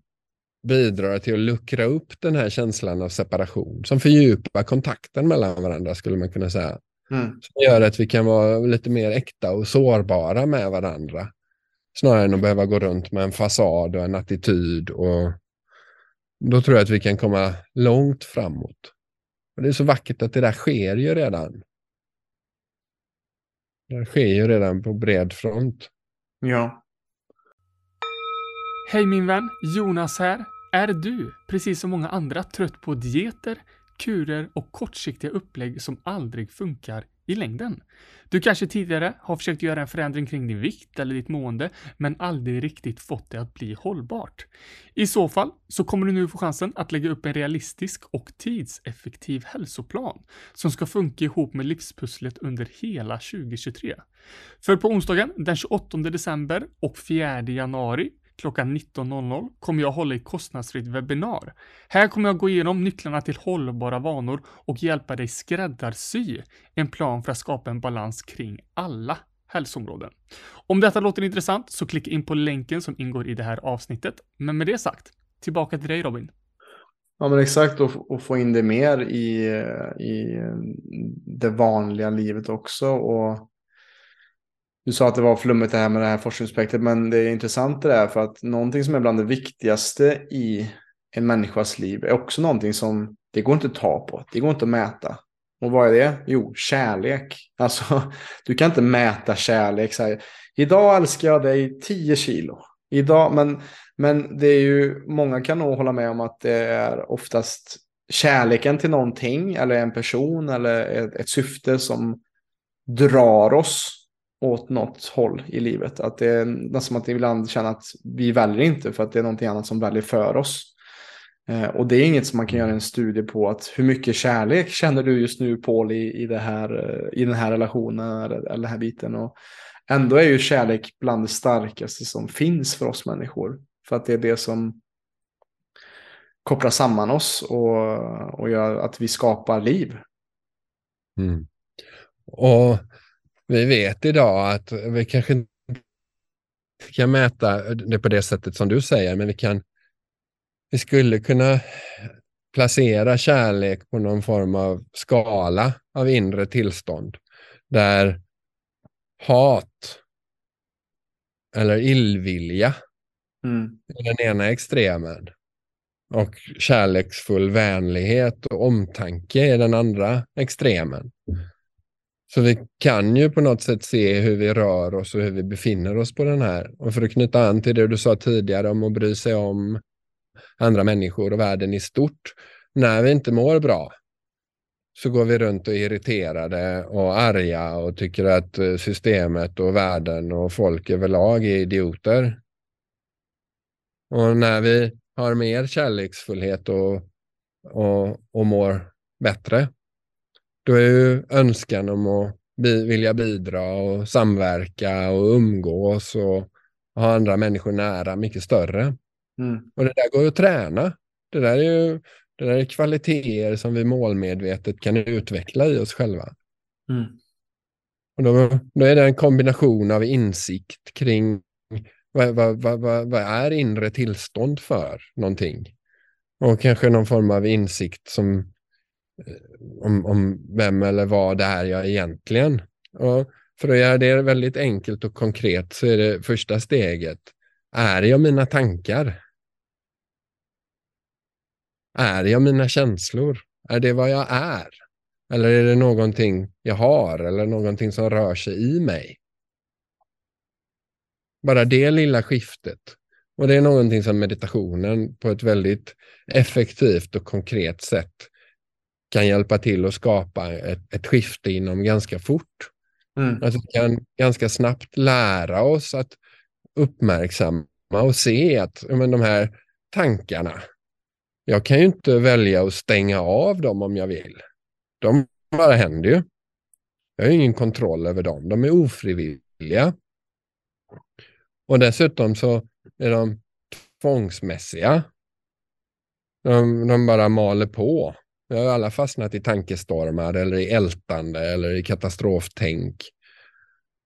bidrar till att luckra upp den här känslan av separation, som fördjupar kontakten mellan varandra skulle man kunna säga. Mm. Som gör att vi kan vara lite mer äkta och sårbara med varandra. Snarare än att behöva gå runt med en fasad och en attityd. Och då tror jag att vi kan komma långt framåt. Och Det är så vackert att det där sker ju redan. Det sker ju redan på bred front. Ja. Hej min vän, Jonas här. Är du, precis som många andra, trött på dieter, kurer och kortsiktiga upplägg som aldrig funkar i längden? Du kanske tidigare har försökt göra en förändring kring din vikt eller ditt mående, men aldrig riktigt fått det att bli hållbart. I så fall så kommer du nu få chansen att lägga upp en realistisk och tidseffektiv hälsoplan som ska funka ihop med livspusslet under hela 2023. För på onsdagen den 28 december och 4 januari klockan 19.00 kommer jag hålla ett kostnadsfritt webbinar. Här kommer jag gå igenom nycklarna till hållbara vanor och hjälpa dig skräddarsy en plan för att skapa en balans kring alla hälsoområden. Om detta låter intressant så klicka in på länken som ingår i det här avsnittet. Men med det sagt, tillbaka till dig Robin. Ja men exakt och, och få in det mer i, eh, i eh, det vanliga livet också. Och du sa att det var flummigt det här med det här forskningsprojektet, men det är intressant det där för att någonting som är bland det viktigaste i en människas liv är också någonting som det går inte att ta på, det går inte att mäta. Och vad är det? Jo, kärlek. Alltså, du kan inte mäta kärlek. Så här, Idag älskar jag dig 10 kilo. Idag, men, men det är ju, många kan nog hålla med om att det är oftast kärleken till någonting eller en person eller ett, ett syfte som drar oss åt något håll i livet. Att det är nästan som att ibland känner att vi väljer inte för att det är någonting annat som väljer för oss. Eh, och det är inget som man kan göra en studie på att hur mycket kärlek känner du just nu Paul i, i, det här, eh, i den här relationen eller, eller den här biten. Och ändå är ju kärlek bland det starkaste som finns för oss människor. För att det är det som kopplar samman oss och, och gör att vi skapar liv. Mm. Och vi vet idag att vi kanske inte kan mäta det på det sättet som du säger, men vi kan vi skulle kunna placera kärlek på någon form av skala av inre tillstånd där hat eller illvilja mm. är den ena extremen och kärleksfull vänlighet och omtanke är den andra extremen. Så vi kan ju på något sätt se hur vi rör oss och hur vi befinner oss på den här. Och för att knyta an till det du sa tidigare om att bry sig om andra människor och världen i stort. När vi inte mår bra så går vi runt och är irriterade och arga och tycker att eh, systemet och världen och folk överlag är idioter. Och när vi har mer kärleksfullhet och, och, och mår bättre då är ju önskan om att bi vilja bidra och samverka och umgås och ha andra människor nära mycket större. Mm. Och det där går ju att träna. Det där är ju det där är kvaliteter som vi målmedvetet kan utveckla i oss själva. Mm. Och då, då är det en kombination av insikt kring vad, vad, vad, vad, är inre tillstånd för någonting? Och kanske någon form av insikt som, Eh, om, om vem eller vad det är jag egentligen. Och för att göra det väldigt enkelt och konkret så är det första steget, är jag mina tankar? Är jag mina känslor? Är det vad jag är? Eller är det någonting jag har eller någonting som rör sig i mig? Bara det lilla skiftet. Och det är någonting som meditationen på ett väldigt effektivt och konkret sätt kan hjälpa till att skapa ett, ett skifte inom ganska fort. Mm. Att vi kan ganska snabbt lära oss att uppmärksamma och se att men, de här tankarna, jag kan ju inte välja att stänga av dem om jag vill. De bara händer ju. Jag har ingen kontroll över dem. De är ofrivilliga. Och dessutom så är de tvångsmässiga. De, de bara maler på. Vi har alla fastnat i tankestormar eller i ältande eller i katastroftänk.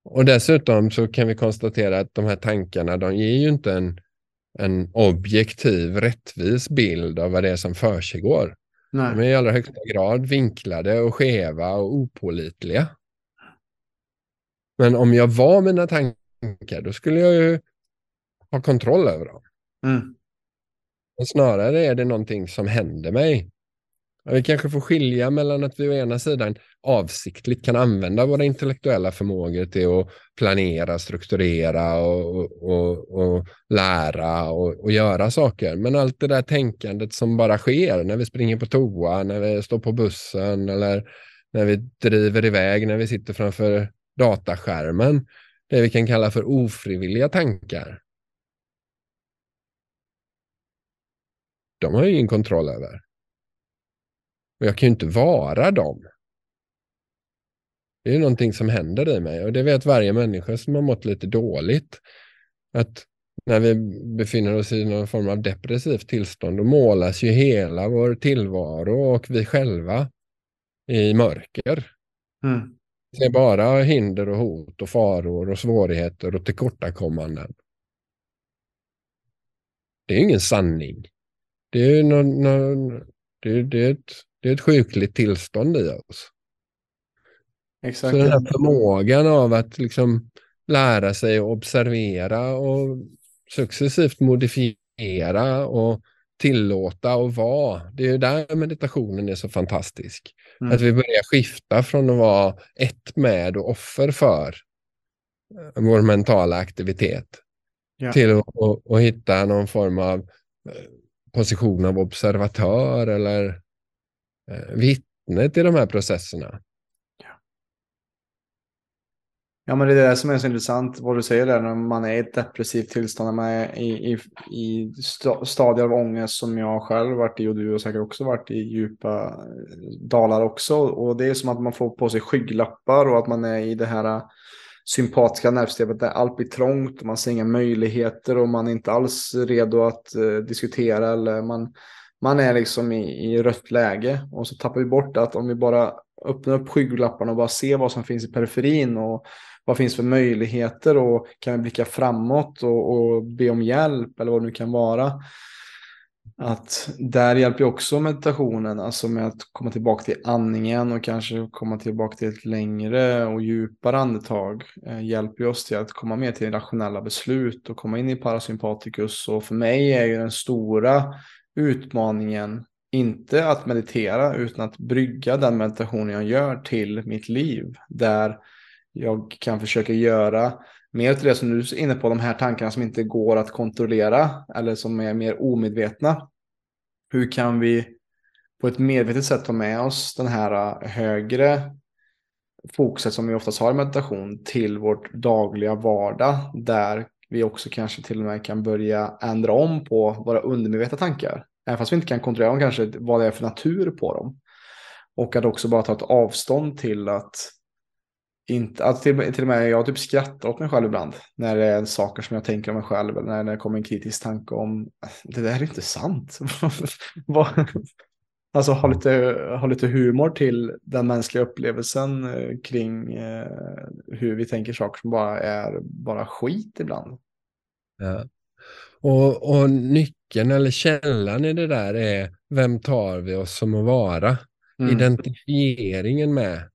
Och dessutom så kan vi konstatera att de här tankarna, de ger ju inte en, en objektiv, rättvis bild av vad det är som försiggår. Nej. De är i allra högsta grad vinklade och skeva och opålitliga. Men om jag var mina tankar, då skulle jag ju ha kontroll över dem. Mm. Men snarare är det någonting som händer mig. Vi kanske får skilja mellan att vi å ena sidan avsiktligt kan använda våra intellektuella förmågor till att planera, strukturera och, och, och lära och, och, göra saker. Men allt det där tänkandet som bara sker när vi springer på toa, när vi står på bussen eller när vi driver iväg, när vi sitter framför dataskärmen. Det vi kan kalla för ofrivilliga tankar. De har ju ingen kontroll över. Och jag kan ju inte vara dem. Det är någonting som händer i mig och det vet varje människa som har mått lite dåligt. Att när vi befinner oss i någon form av depressivt tillstånd, då målas ju hela vår tillvaro och vi själva i mörker. Mm. Det är bara hinder och hot och faror och svårigheter och tillkortakommanden. Det är ingen sanning. Det är, någon, någon, det, det är ett det är ett sjukligt tillstånd i oss. Exakt. Så den här förmågan av att liksom lära sig att observera och successivt modifiera och tillåta och vara. Det är där meditationen är så fantastisk. Mm. Att vi börjar skifta från att vara ett med och offer för eh, vår mentala aktivitet ja. till att, att, att, hitta någon form av eh, position av observatör eller vittnet vittne till de här processerna. Ja, men det är det som är så intressant, vad du säger där, när man är i ett depressivt tillstånd, när man är i, i, i stadier av ångest som jag själv varit i och du har säkert också varit i djupa eh, dalar också. Och det är som att man får på sig skygglappar och att man är i det här eh, sympatiska nervsystemet där allt blir trångt och man ser inga möjligheter och man är inte alls redo att uh, diskutera eller man man är liksom i, i rött läge och så tappar vi bort att om vi bara öppnar upp skygglapparna och bara ser vad som finns i periferin och vad finns för möjligheter och kan vi blicka framåt och, och be om hjälp eller vad det nu kan vara. Att där hjälper också meditationen, alltså med att komma tillbaka till andningen och kanske komma tillbaka till ett längre och djupare andetag. Eh, hjälper oss till att komma mer till rationella beslut och komma in i parasympaticus. Och för mig är ju den stora utmaningen inte att meditera utan att brygga den meditation jag gör till mitt liv. Där jag kan försöka göra mer till det som du är inne på, de här tankarna som inte går att kontrollera eller som är mer omedvetna. Hur kan vi på ett medvetet sätt ta med oss den här äh, högre fokuset som vi oftast har i meditation till vårt dagliga vardag där vi också kanske till och med kan börja ändra om på våra undermedvetna tankar. Även fast vi inte kan kontrollera dem kanske vad det är för natur på dem. Och att också bara ta ett avstånd till att inte, alltså till, till och med jag typ skrattar åt mig själv ibland. När det är saker som jag tänker om mig själv. Eller när det kommer en kritisk tanke om det där är inte sant. alltså ha lite, ha lite humor till den mänskliga upplevelsen eh, kring eh, hur vi tänker saker som bara är bara skit ibland. Ja. Och, och nyckeln eller källan i det där är vem tar vi oss som att vara? Mm. Identifieringen med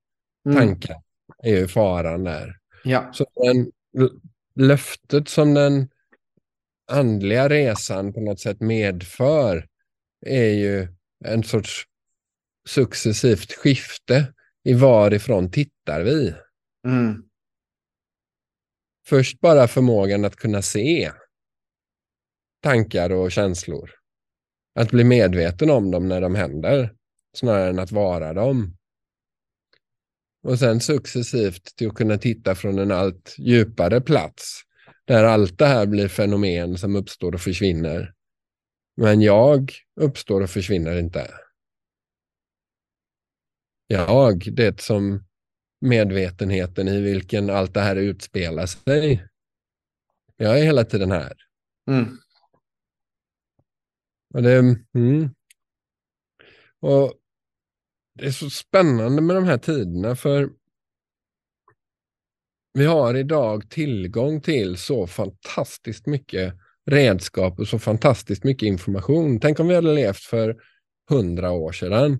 mm. tankar är ju faran där. Ja. Så den, löftet som den andliga resan på något sätt medför är ju en sorts successivt skifte i varifrån tittar vi. Mm. Först bara förmågan att kunna se tankar och känslor. Att bli medveten om dem när de händer, snarare än att vara dem. Och sen successivt till att kunna titta från en allt djupare plats, där allt det här blir fenomen som uppstår och försvinner. Men jag uppstår och försvinner inte. Jag, det som medvetenheten i vilken allt det här utspelar sig. Jag är hela tiden här. Mm. Och det, mm. och det är så spännande med de här tiderna för vi har idag tillgång till så fantastiskt mycket redskap och så fantastiskt mycket information. Tänk om vi hade levt för hundra år sedan.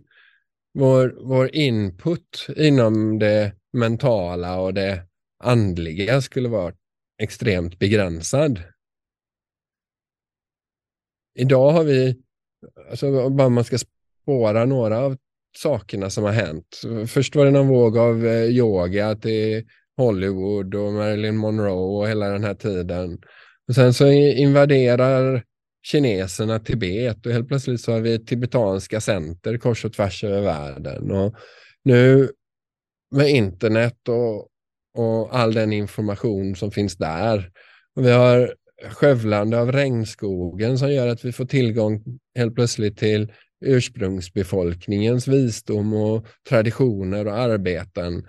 Vår, vår input inom det mentala och det andliga skulle vara extremt begränsad. Idag har vi, alltså bara man ska spåra några av sakerna som har hänt. Först var det någon våg av eh, yoga till Hollywood och Marilyn Monroe och hela den här tiden. Och sen så invaderar kineserna Tibet och helt plötsligt så har vi tibetanska center kors och tvärs över världen. Och nu med internet och, och all den information som finns där. Och vi har skövlande av regnskogen som gör att vi får tillgång helt plötsligt till ursprungsbefolkningens visdom och traditioner och arbeten.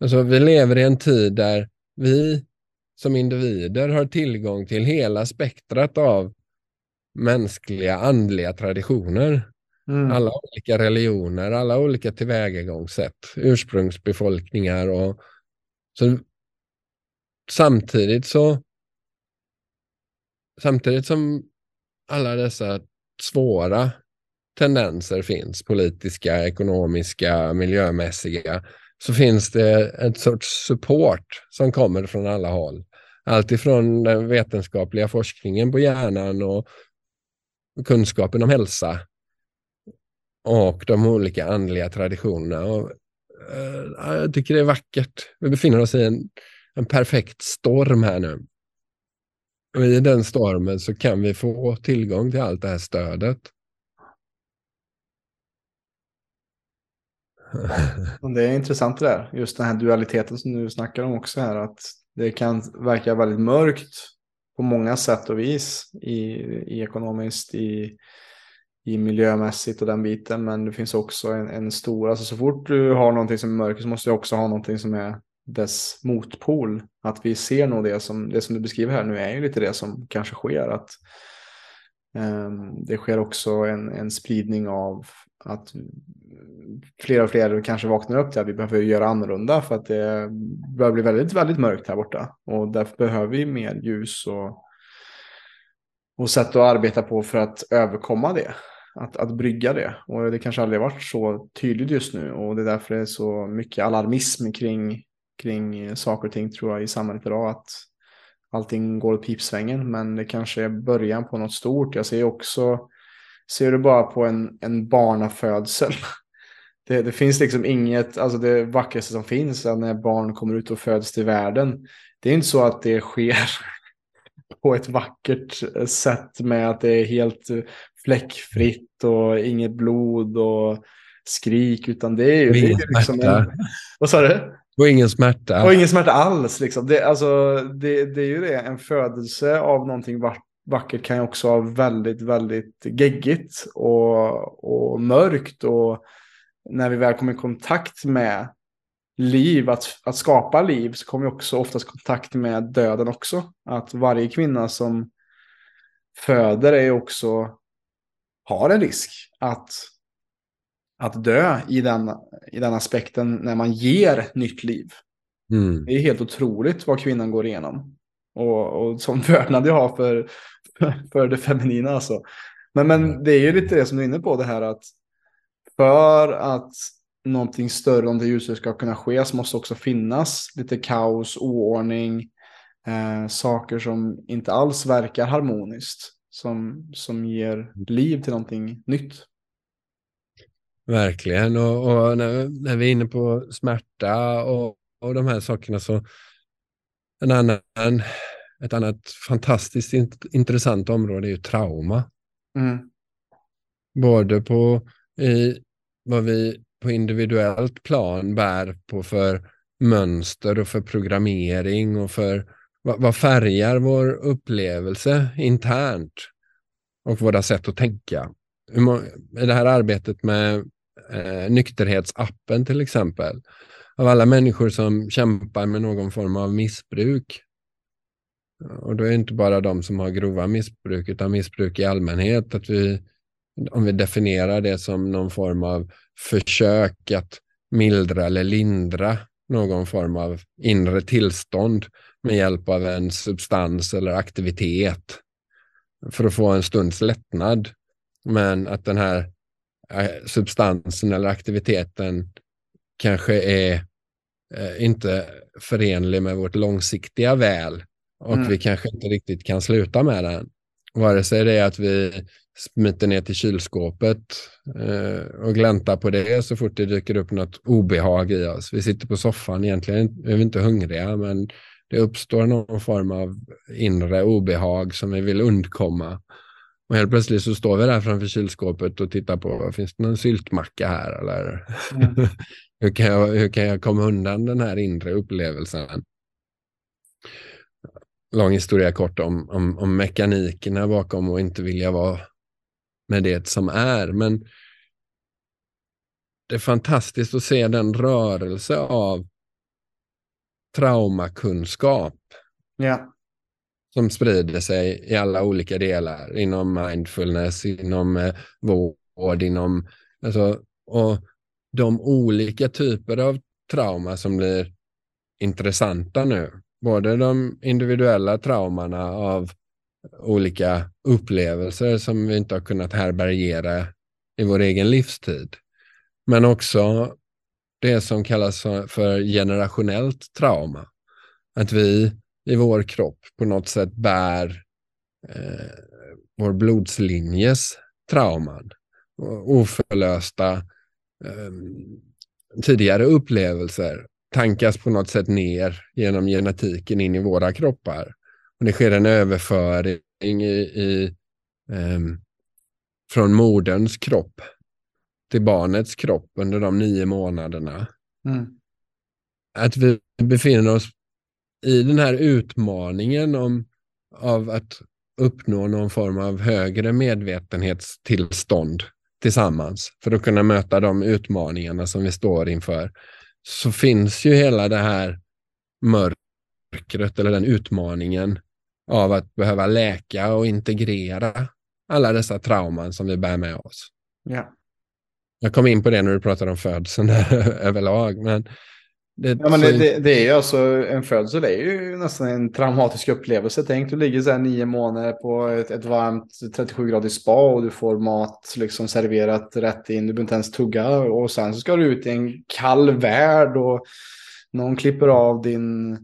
Alltså, vi lever i en tid där vi som individer har tillgång till hela spektrat av mänskliga andliga traditioner. Mm. Alla olika religioner, alla olika tillvägagångssätt, ursprungsbefolkningar och så samtidigt så samtidigt som alla dessa svåra tendenser finns, politiska, ekonomiska, miljömässiga, så finns det ett sorts support som kommer från alla håll. Alltifrån den vetenskapliga forskningen på hjärnan och kunskapen om hälsa och de olika andliga traditionerna. Och, eh, jag tycker det är vackert. Vi befinner oss i en, en perfekt storm här nu. Och I den stormen så kan vi få tillgång till allt det här stödet. Det är intressant det där, just den här dualiteten som du snackar om också här, att det kan verka väldigt mörkt på många sätt och vis i, i ekonomiskt, i, i miljömässigt och den biten, men det finns också en, en stor, alltså så fort du har någonting som är mörkt så måste du också ha någonting som är dess motpol. Att vi ser nog det som, det som du beskriver här nu är ju lite det som kanske sker, att um, det sker också en, en spridning av att fler och fler kanske vaknar upp till att vi behöver göra annorlunda för att det börjar bli väldigt, väldigt mörkt här borta. Och därför behöver vi mer ljus och, och sätt att arbeta på för att överkomma det. Att, att brygga det. Och det kanske aldrig varit så tydligt just nu. Och det är därför det är så mycket alarmism kring, kring saker och ting tror jag i samhället idag. Att allting går åt pipsvängen. Men det kanske är början på något stort. Jag ser också Ser du bara på en, en barnafödsel. Det, det, finns liksom inget, alltså det vackraste som finns är när barn kommer ut och föds till världen. Det är inte så att det sker på ett vackert sätt med att det är helt fläckfritt och inget blod och skrik, utan det är ju... det är liksom En, vad sa du? Och ingen smärta. Och ingen smärta alls. Liksom. Det, alltså, det, det är ju det, en födelse av någonting vackert kan ju också vara väldigt, väldigt geggigt och, och mörkt. Och när vi väl kommer i kontakt med liv, att, att skapa liv, så kommer vi också oftast i kontakt med döden också. Att varje kvinna som föder är också, har en risk att, att dö i den, i den aspekten när man ger nytt liv. Mm. Det är helt otroligt vad kvinnan går igenom. Och, och som vördnad jag har för, för det feminina alltså. Men, men det är ju lite det som du är inne på det här att för att någonting större om det ljuset ska kunna ske så måste också finnas lite kaos, oordning, eh, saker som inte alls verkar harmoniskt. Som, som ger liv till någonting nytt. Verkligen, och, och när, när, vi är inne på smärta och, och de här sakerna så en annan, ett annat fantastiskt int, intressant område är ju trauma. Mm. Både på i, vad vi på individuellt plan bär på för mönster och för programmering och för vad, vad färgar vår upplevelse internt och våra sätt att tänka. I det här arbetet med eh, nykterhetsappen till exempel, av alla människor som kämpar med någon form av missbruk, och då är det inte bara de som har grova missbruk, utan missbruk i allmänhet, att vi, om vi definierar det som någon form av försök att mildra eller lindra någon form av inre tillstånd med hjälp av en substans eller aktivitet för att få en stunds lättnad. Men att den här eh, substansen eller aktiviteten kanske är eh, inte förenlig med vårt långsiktiga väl och mm. vi kanske inte riktigt kan sluta med den. Vare sig det är att vi smiter ner till kylskåpet eh, och gläntar på det så fort det dyker upp något obehag i oss. Vi sitter på soffan, egentligen är vi inte hungriga, men det uppstår någon form av inre obehag som vi vill undkomma. Och helt plötsligt så står vi där framför kylskåpet och tittar på, finns det någon syltmacka här eller? Mm. hur, kan jag, hur kan jag komma undan den här inre upplevelsen? Lång historia kort om, om, om mekanikerna bakom och inte vilja vara med det som är. Men det är fantastiskt att se den rörelse av traumakunskap ja som sprider sig i alla olika delar inom mindfulness, inom eh, vård, inom alltså, och de olika typer av trauma som blir intressanta nu. Både de individuella traumorna av olika upplevelser som vi inte har kunnat härbärgera i vår egen livstid. Men också det som kallas för generationellt trauma. Att vi i vår kropp på något sätt bär eh, vår blodslinjes trauman. Oförlösta eh, tidigare upplevelser tankas på något sätt ner genom genetiken in i våra kroppar. Och det sker en överföring i, i um, från moderns kropp till barnets kropp under de nio månaderna. Mm. Att vi befinner oss i den här utmaningen om, av att uppnå någon form av högre medvetenhetstillstånd tillsammans för att kunna möta de utmaningarna som vi står inför så finns ju hela det här mörkret eller den utmaningen av att behöva läka och integrera alla dessa trauman som vi bär med oss. Ja. Jag kom in på det när du pratade om födseln överlag. Men det, ja, men det, det, det, är ju alltså en födsel är ju nästan en traumatisk upplevelse. Tänk du ligger så här nio månader på ett, ett varmt 37-gradigt spa och du får mat liksom serverat rätt in. Du behöver inte ens tugga och sen så ska du ut i en kall värld och någon klipper av din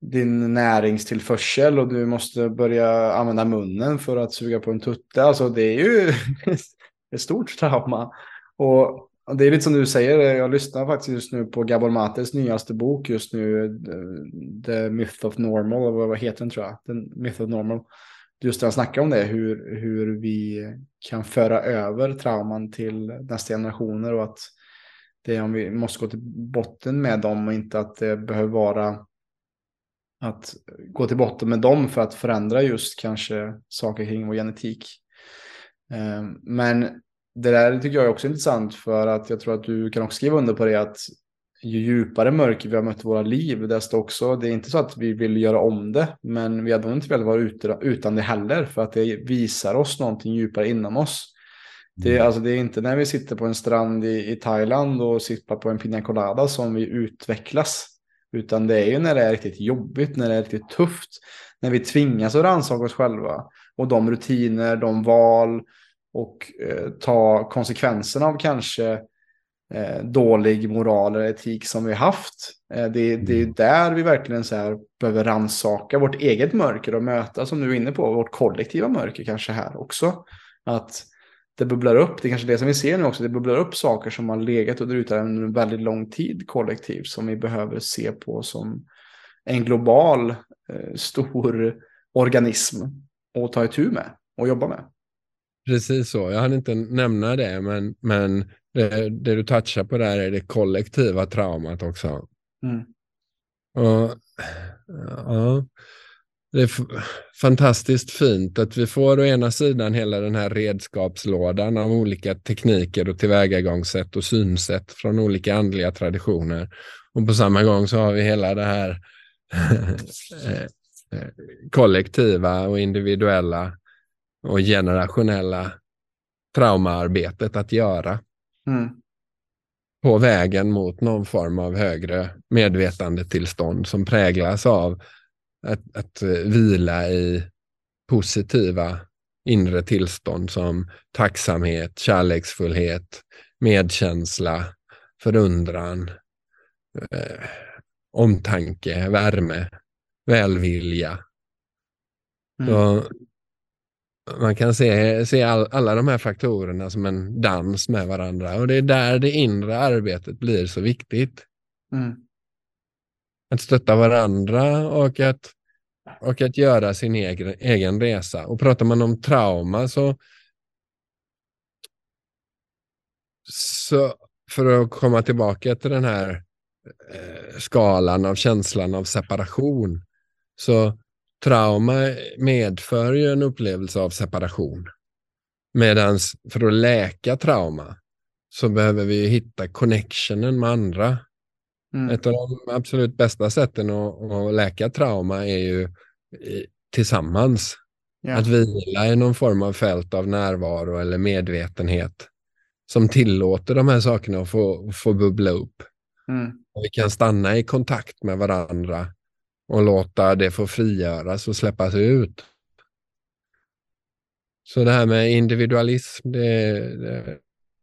din näringstillförsel och du måste börja använda munnen för att suga på en tutte. Alltså det är ju ett stort trauma. Och det är lite som du säger, eh, jag lyssnar faktiskt just nu på Gabor Mates nyaste bok just nu, eh, The Myth of Normal, vad heter den tror jag? The Myth of Normal. Just när han snackar om det, hur, hur vi kan föra över trauman till nästa generationer och att det är om vi måste gå till botten med dem och inte att det behöver vara att gå till botten med dem för att förändra just kanske saker kring vår genetik. Eh, men det där tycker jag är också intressant för att jag tror att du kan också skriva under på det att ju djupare mörker vi har mött våra liv, desto också, det är inte så att vi vill göra om det, men vi hade nog inte velat vara utan det heller, för att det visar oss någonting djupare inom oss. Det, mm. alltså, det är inte när vi sitter på en strand i, i Thailand och sitter på en pina colada som vi utvecklas. Utan det är ju när det är riktigt jobbigt, när det är riktigt tufft. När vi tvingas att rannsaka oss själva. Och de rutiner, de val och eh, ta konsekvenserna av kanske eh, dålig moral eller etik som vi haft. Eh, det, det är mm. där vi verkligen så här behöver ransaka vårt eget mörker och möta, som du är inne på, vårt kollektiva mörker kanske här också. Att det bubblar upp, det är kanske det som vi ser nu också, det bubblar upp saker som har legat under ytan under en väldigt lång tid kollektivt som vi behöver se på som en global eh, stor organism och ta itu med och jobba med. Precis så, jag hade inte nämna det, men, men det, det du touchar på där är det kollektiva traumat också. Mm. Och, ja, det är fantastiskt fint att vi får å ena sidan hela den här redskapslådan av olika tekniker och tillvägagångssätt och synsätt från olika andliga traditioner. Och på samma gång så har vi hela det här eh, eh, kollektiva och individuella och generationella traumaarbetet att göra. Mm. På vägen mot någon form av högre medvetandetillstånd som präglas av att, att eh, vila i positiva inre tillstånd som tacksamhet, kärleksfullhet, medkänsla, förundran, eh, omtanke, värme, välvilja. Mm. Så man kan se, se all, alla de här faktorerna som en dans med varandra och det är där det inre arbetet blir så viktigt. Mm. Att stötta varandra och att, och att göra sin egen, egen resa. Och pratar man om trauma så, så för att komma tillbaka till den här eh, skalan av känslan av separation så trauma medför ju en upplevelse av separation. Medan för att läka trauma så behöver vi hitta connectionen med andra. Mm. Ett av de absolut bästa sätten att, att läka trauma är ju tillsammans. Ja. Att vila i någon form av fält av närvaro eller medvetenhet som tillåter de här sakerna att få, få bubbla upp. Mm. Och vi kan stanna i kontakt med varandra och låta det få frigöras och släppas ut. Så det här med individualism, det, det,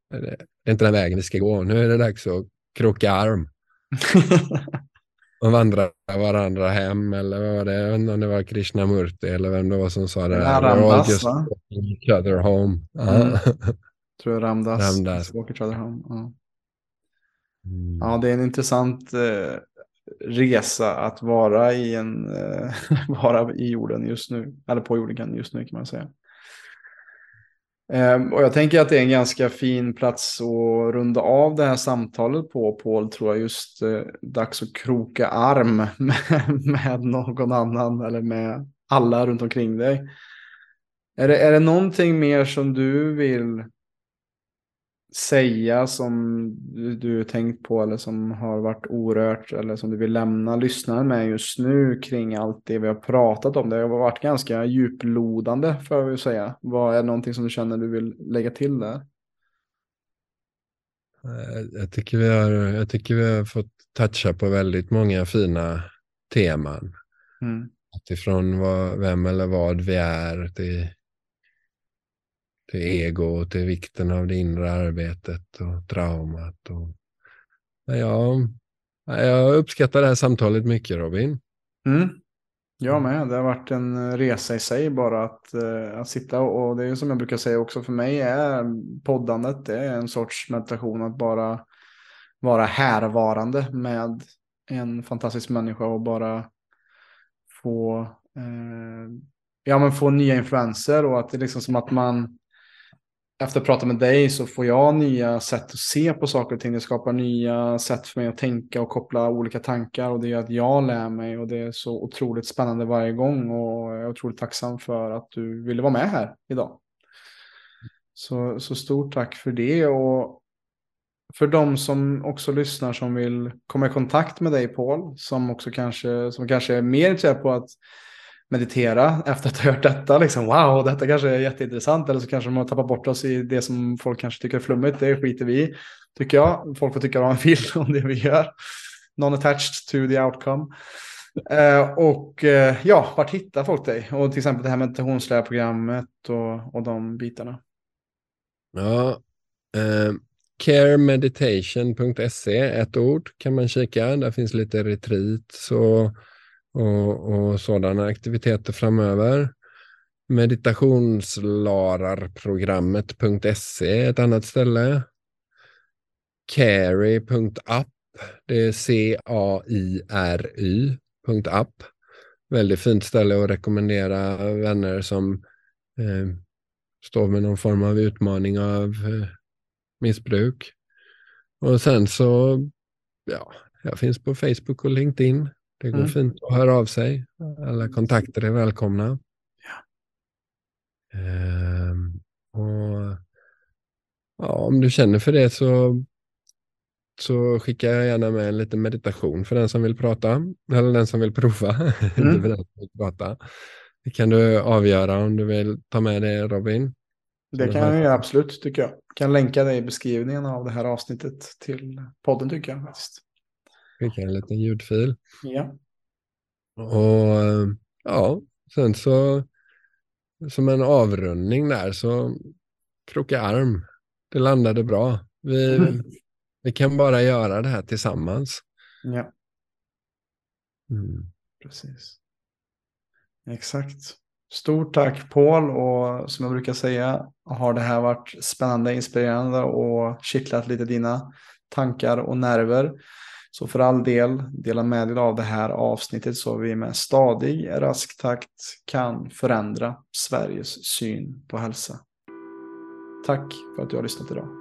det är inte den vägen vi ska gå. Nu är det dags att kroka arm. och vandra varandra hem eller vad var det? Jag vet inte om det var Krishnamurti eller vem det var som sa det. Ja, Ramdas va? Each other home. Mm. Tror jag Ramdas. Ramdas. Walk each other home. Ja. Mm. ja, det är en intressant eh, resa att vara i en eh, vara i jorden just nu. Eller på jorden just nu kan man säga. Ehm, och jag tänker att det är en ganska fin plats att runda av det här samtalet på, Paul, tror jag. Just eh, dags att kroka arm med, med någon annan eller med alla runt omkring dig. Är det, är det någonting mer som du vill säga som du tänkt på eller som har varit orört eller som du vill lämna lyssnaren med just nu kring allt det vi har pratat om? Det har varit ganska djuplodande för att säga. Vad är någonting som du känner du vill lägga till där? Eh, jag tycker vi har, jag tycker vi har fått toucha på väldigt många fina teman. Mm. Utifrån vad, vem eller vad vi är till till ego och till vikten av det inre arbetet och traumat. Och, ja, jag uppskattar det här samtalet mycket Robin. Mm. Jag med. Det har varit en resa i sig bara att, eh, att sitta och det är som jag brukar säga också för mig är poddandet det är en sorts meditation att bara vara härvarande med en fantastisk människa och bara få, eh, ja, men få nya influenser och att det är liksom som att man efter att prata med dig så får jag nya sätt att se på saker och ting. Det skapar nya sätt för mig att tänka och koppla olika tankar och det gör att jag lär mig och det är så otroligt spännande varje gång och jag är otroligt tacksam för att du ville vara med här idag. Så, så stort tack för det och för de som också lyssnar som vill komma i kontakt med dig Paul, som också kanske, som kanske är mer intresserade på att meditera efter att ha hört detta. Liksom, wow, detta kanske är jätteintressant. Eller så kanske de har tappat bort oss i det som folk kanske tycker är flummigt. Det skiter vi i, tycker jag. Folk får tycka vad de vill om det vi gör. Non-attached to the outcome. Eh, och eh, ja, vart hittar folk dig? Och till exempel det här meditationslärarprogrammet och, och de bitarna. Ja, eh, caremeditation.se, ett ord kan man kika. Där finns lite retreat, så och, och sådana aktiviteter framöver. Meditationslararprogrammet.se är ett annat ställe. Cary.app, det är C-A-I-R-Y.app. Väldigt fint ställe att rekommendera vänner som eh, står med någon form av utmaning av eh, missbruk. Och sen så, ja, jag finns på Facebook och LinkedIn. Det går mm. fint att höra av sig. Alla kontakter är välkomna. Ja. Ehm, och ja, Om du känner för det så, så skickar jag gärna med en liten meditation för den som vill prata. Eller den som vill prova. Mm. den som vill prata. Det kan du avgöra om du vill ta med det Robin. Det kan jag göra absolut tycker jag. Kan länka dig i beskrivningen av det här avsnittet till podden tycker jag. Faktiskt. Skicka en liten ljudfil. Ja. Och ja, sen så som en avrundning där så kroka arm. Det landade bra. Vi, mm. vi kan bara göra det här tillsammans. Ja. Mm. Precis. Exakt. Stort tack Paul och som jag brukar säga har det här varit spännande, inspirerande och kittlat lite dina tankar och nerver. Så för all del, dela med dig av det här avsnittet så vi med stadig, rask takt kan förändra Sveriges syn på hälsa. Tack för att du har lyssnat idag.